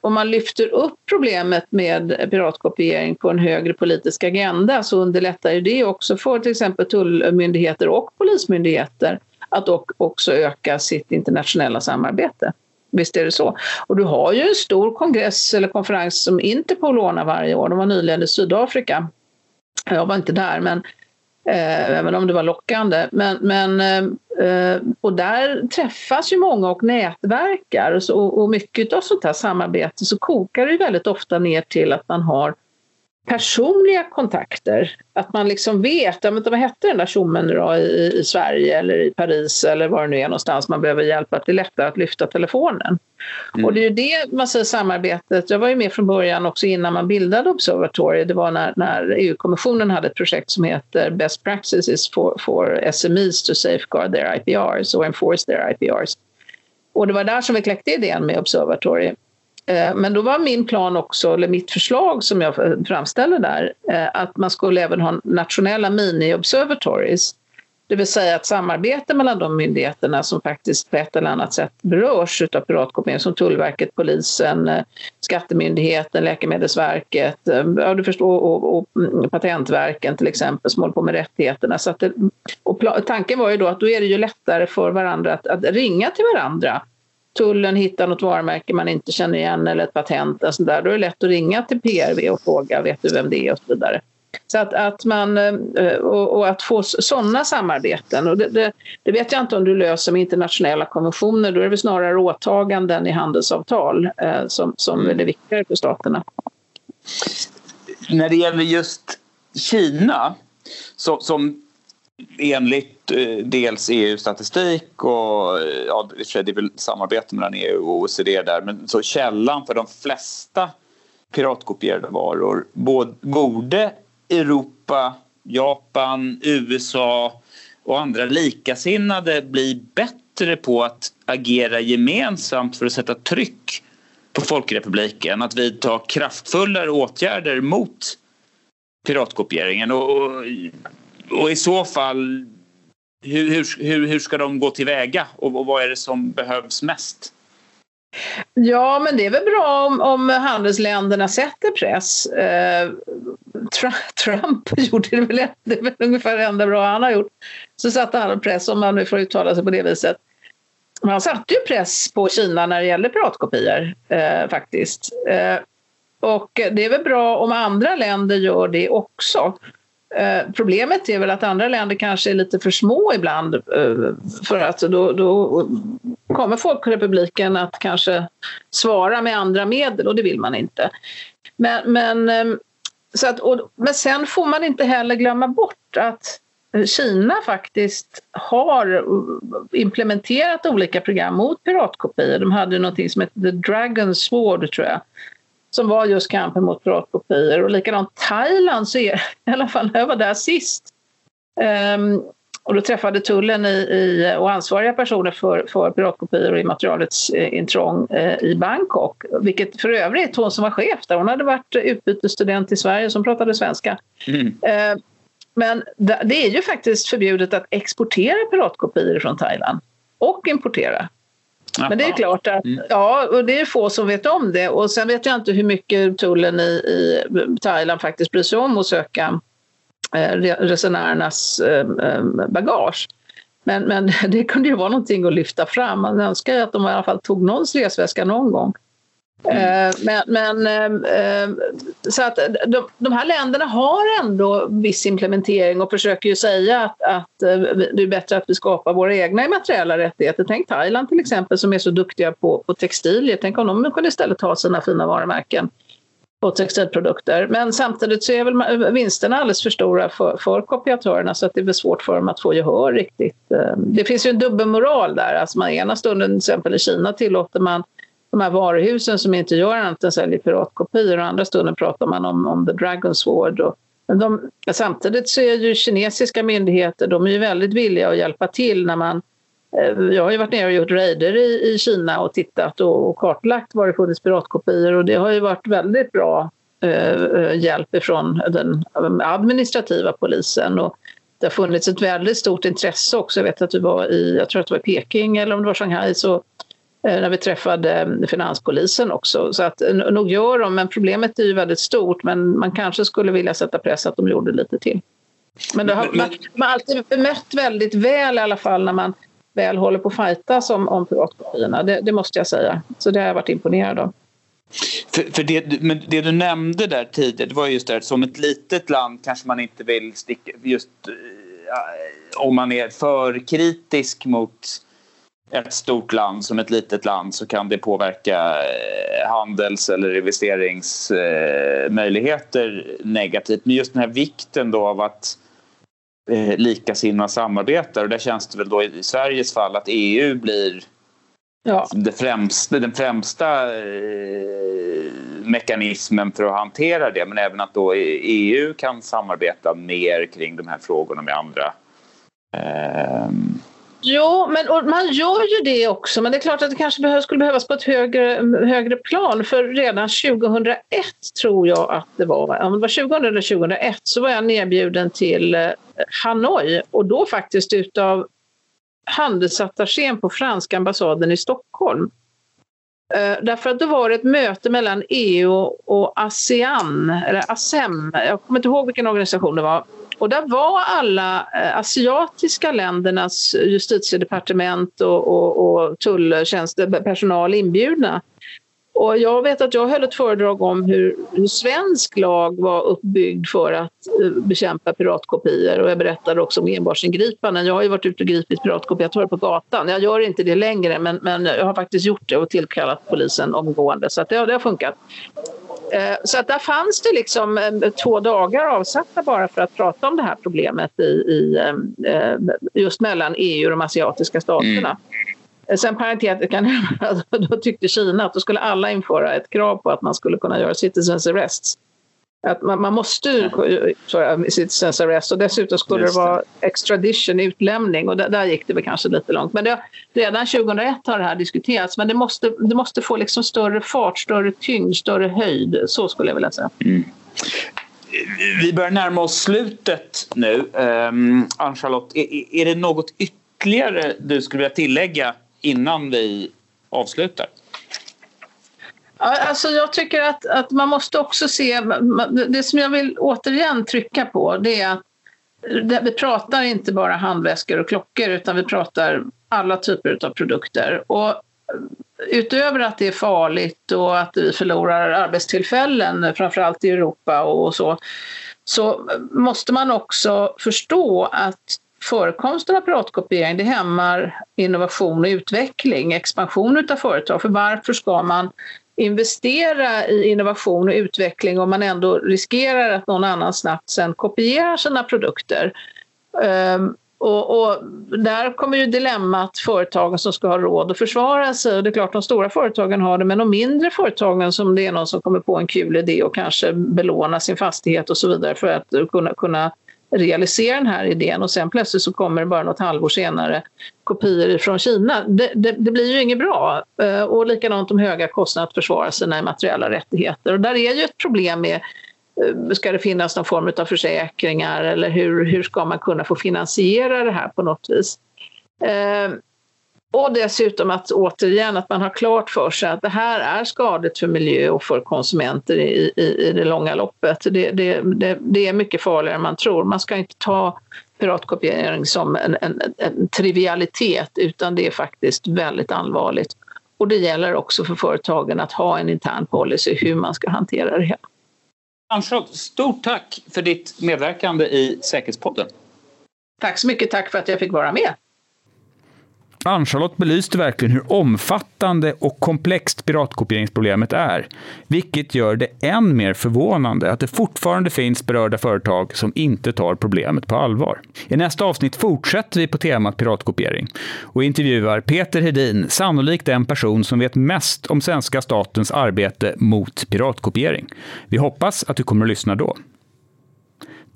om man lyfter upp problemet med piratkopiering på en högre politisk agenda så underlättar ju det också för till exempel tullmyndigheter och polismyndigheter att också öka sitt internationella samarbete. Visst är det så. Och du har ju en stor kongress eller konferens som Interpol ordnar varje år. De var nyligen i Sydafrika. Jag var inte där, men Eh, även om det var lockande. Men, men, eh, och där träffas ju många och nätverkar och, så, och mycket av sånt här samarbete så kokar det väldigt ofta ner till att man har personliga kontakter. Att man liksom vet, ja, men vad hette den där tjommen i, i Sverige eller i Paris eller var det nu är någonstans man behöver hjälp att det är lättare att lyfta telefonen. Mm. Och det är ju det man säger samarbetet, jag var ju med från början också innan man bildade Observatory, det var när, när EU-kommissionen hade ett projekt som heter Best Practices for, for SMEs to safeguard their IPRs och enforce their IPRs. Och det var där som vi kläckte idén med Observatory. Eh, men då var min plan också, eller mitt förslag som jag framställde där, eh, att man skulle även ha nationella mini-observatories. Det vill säga ett samarbete mellan de myndigheterna som faktiskt på ett eller annat sätt berörs av piratkopiering som Tullverket, Polisen, eh, Skattemyndigheten, Läkemedelsverket ja, du förstår, och, och mm, Patentverken till exempel som håller på med rättigheterna. Så det, och tanken var ju då att då är det ju lättare för varandra att, att ringa till varandra tullen hittar något varumärke man inte känner igen eller ett patent, och där, då är det lätt att ringa till PRV och fråga vet du vem det är och så vidare. Så att, att man, eh, och, att få sådana samarbeten, och det, det, det, vet jag inte om du löser med internationella konventioner, då är det väl snarare åtaganden i handelsavtal eh, som, som är det viktigare för staterna. När det gäller just Kina, så, som enligt eh, dels EU-statistik och eh, ja, det är väl samarbete mellan EU och OECD där men så källan för de flesta piratkopierade varor borde Europa, Japan, USA och andra likasinnade bli bättre på att agera gemensamt för att sätta tryck på Folkrepubliken att vidta kraftfullare åtgärder mot piratkopieringen. Och, och och i så fall, hur, hur, hur ska de gå tillväga och, och vad är det som behövs mest? Ja, men det är väl bra om, om handelsländerna sätter press. Eh, [LAUGHS] Trump gjorde det väl, det är väl ungefär det enda bra han har gjort. Så satte han press, om man nu får uttala sig på det viset. Men han satte ju press på Kina när det gäller piratkopior eh, faktiskt. Eh, och det är väl bra om andra länder gör det också. Eh, problemet är väl att andra länder kanske är lite för små ibland eh, för att då, då kommer Folkrepubliken att kanske svara med andra medel och det vill man inte. Men, men, eh, så att, och, men sen får man inte heller glömma bort att Kina faktiskt har eh, implementerat olika program mot piratkopior. De hade något som hette The Dragon Sword tror jag som var just kampen mot piratkopior. Och likadant Thailand, så är, [LAUGHS] i alla fall när jag var där sist um, och då träffade tullen i, i, och ansvariga personer för, för piratkopior och immaterialets eh, intrång eh, i Bangkok. Vilket för övrigt, hon som var chef där, hon hade varit utbytesstudent i Sverige som pratade svenska. Mm. Eh, men det är ju faktiskt förbjudet att exportera piratkopior från Thailand och importera. Men det är klart att mm. ja, och det är få som vet om det. Och sen vet jag inte hur mycket tullen i, i Thailand faktiskt bryr sig om att söka eh, resenärernas eh, eh, bagage. Men, men [LAUGHS] det kunde ju vara någonting att lyfta fram. Man önskar ju att de i alla fall tog någons resväska någon gång. Mm. Eh, men, men, eh, eh, så att de, de här länderna har ändå viss implementering och försöker ju säga att, att det är bättre att vi skapar våra egna immateriella rättigheter. Tänk Thailand till exempel som är så duktiga på, på textilier. Tänk om de kunde istället ha sina fina varumärken på textilprodukter. Men samtidigt så är väl vinsterna alldeles för stora för, för kopiatörerna så att det blir svårt för dem att få gehör riktigt. Det finns ju en dubbelmoral där. Alltså man ena stunden till exempel i Kina tillåter man de här varuhusen som inte gör annat än säljer piratkopior och andra stunden pratar man om, om the Dragon Sword. Och, men de, samtidigt så är ju kinesiska myndigheter de är ju väldigt villiga att hjälpa till när man eh, jag har ju varit nere och gjort raider i, i Kina och tittat och, och kartlagt var det funnits piratkopior och det har ju varit väldigt bra eh, eh hjälp ifrån den administrativa polisen. Och det har funnits ett väldigt stort intresse också. Jag vet att du var i, jag tror att det var Peking eller om det var Shanghai, så när vi träffade mm, finanspolisen också. Så att nog gör de, men problemet är ju väldigt stort. Men man kanske skulle vilja sätta press att de gjorde lite till. Men det har, man, man har alltid bemött väldigt väl i alla fall när man väl håller på att fightas om, om privatkopiorna. Det, det, måste jag säga. Så det har jag varit imponerad av. För, för det, men det du nämnde där tidigare, det var just det att som ett litet land kanske man inte vill sticka just eh, om man är för kritisk mot ett stort land som ett litet land så kan det påverka eh, handels eller investeringsmöjligheter negativt. Men just den här vikten då av att eh, likasinnade samarbetar och där känns det väl då i Sveriges fall att EU blir ja. det främsta, den främsta eh, mekanismen för att hantera det men även att då EU kan samarbeta mer kring de här frågorna med andra eh, Jo, men man gör ju det också. Men det är klart att det kanske behövs, skulle behövas på ett högre, högre plan. För redan 2001 tror jag att det var, om det var 2000 eller 2001, så var jag nedbjuden till eh, Hanoi och då faktiskt utav handelsattachén på franska ambassaden i Stockholm. Eh, därför att då var det ett möte mellan EU och ASEAN, eller ASEM, jag kommer inte ihåg vilken organisation det var, och där var alla eh, asiatiska ländernas justitiedepartement och, och, och tulltjänstepersonal eh, inbjudna. Och jag vet att jag höll ett föredrag om hur, hur svensk lag var uppbyggd för att eh, bekämpa piratkopior och jag berättade också om enbarsingripanden. Jag har ju varit ute och gripit piratkopiatörer på gatan. Jag gör inte det längre men, men jag har faktiskt gjort det och tillkallat polisen omgående så att det, det har funkat. Uh, så att där fanns det liksom uh, två dagar avsatta bara för att prata om det här problemet i, i just mellan EU och de asiatiska staterna. Mm. Sen parentetiskt kan jag [LAUGHS] då tyckte Kina att då skulle alla införa ett krav på att man skulle kunna göra citizens arrests. Att man, man måste göra citizens arrest och dessutom skulle det. det. vara extradition, utlämning och där, där, gick det väl kanske lite långt. Men det, redan 2001 har det här diskuterats men det måste, det måste få liksom större fart, större tyngd, större höjd. Så skulle jag vilja säga. Mm. Vi börjar närma oss slutet nu. Um, Ann-Charlotte, är, är det något ytterligare du skulle vilja tillägga innan vi avslutar? Alltså jag tycker att, att man måste också se, det som jag vill återigen trycka på det är att vi pratar inte bara handväskor och klockor utan vi pratar alla typer av produkter. Och utöver att det är farligt och att vi förlorar arbetstillfällen, framförallt i Europa och så, så måste man också förstå att förekomsten av piratkopiering det hämmar innovation och utveckling, expansion av företag. För varför ska man investera i innovation och utveckling om man ändå riskerar att någon annan snabbt sen kopierar sina produkter? Um, och, och, där kommer ju dilemmat företagen som ska ha råd att försvara sig. Och det är klart de stora företagen har det, men de mindre företagen som det är någon som kommer på en kul idé och kanske belåna sin fastighet och så vidare för att kunna, kunna realisera den här idén och sen plötsligt så kommer det bara något halvår senare kopior från Kina. Det, det, det blir ju inget bra. Eh, och likadant de höga kostnaderna att försvara sina immateriella rättigheter. Och där är ju ett problem med eh, Ska det finnas någon form av försäkringar eller hur, hur ska man kunna få finansiera det här på något vis? Eh, och dessutom att återigen att man har klart för sig att det här är skadligt för miljö och för konsumenter i, i, i det långa loppet. Det, det, det, det, är mycket farligare än man tror. Man ska inte ta piratkopiering som en, en, en trivialitet utan det är faktiskt väldigt allvarligt. Och det gäller också för företagen att ha en intern policy hur man ska hantera det hela. Ann-Charlotte, stort tack för ditt medverkande i Säkerhetspodden. Tack så mycket, tack för att jag fick vara med. Ann-Charlotte belyste verkligen hur omfattande och komplext piratkopieringsproblemet är, vilket gör det än mer förvånande att det fortfarande finns berörda företag som inte tar problemet på allvar. I nästa avsnitt fortsätter vi på temat piratkopiering och intervjuar Peter Hedin, sannolikt den person som vet mest om svenska statens arbete mot piratkopiering. Vi hoppas att du kommer att lyssna då.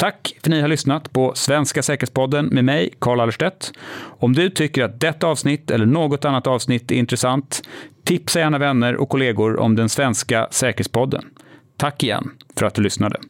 Tack för att ni har lyssnat på Svenska säkerhetspodden med mig, Carl Allerstedt. Om du tycker att detta avsnitt eller något annat avsnitt är intressant, tipsa gärna vänner och kollegor om den svenska säkerhetspodden. Tack igen för att du lyssnade.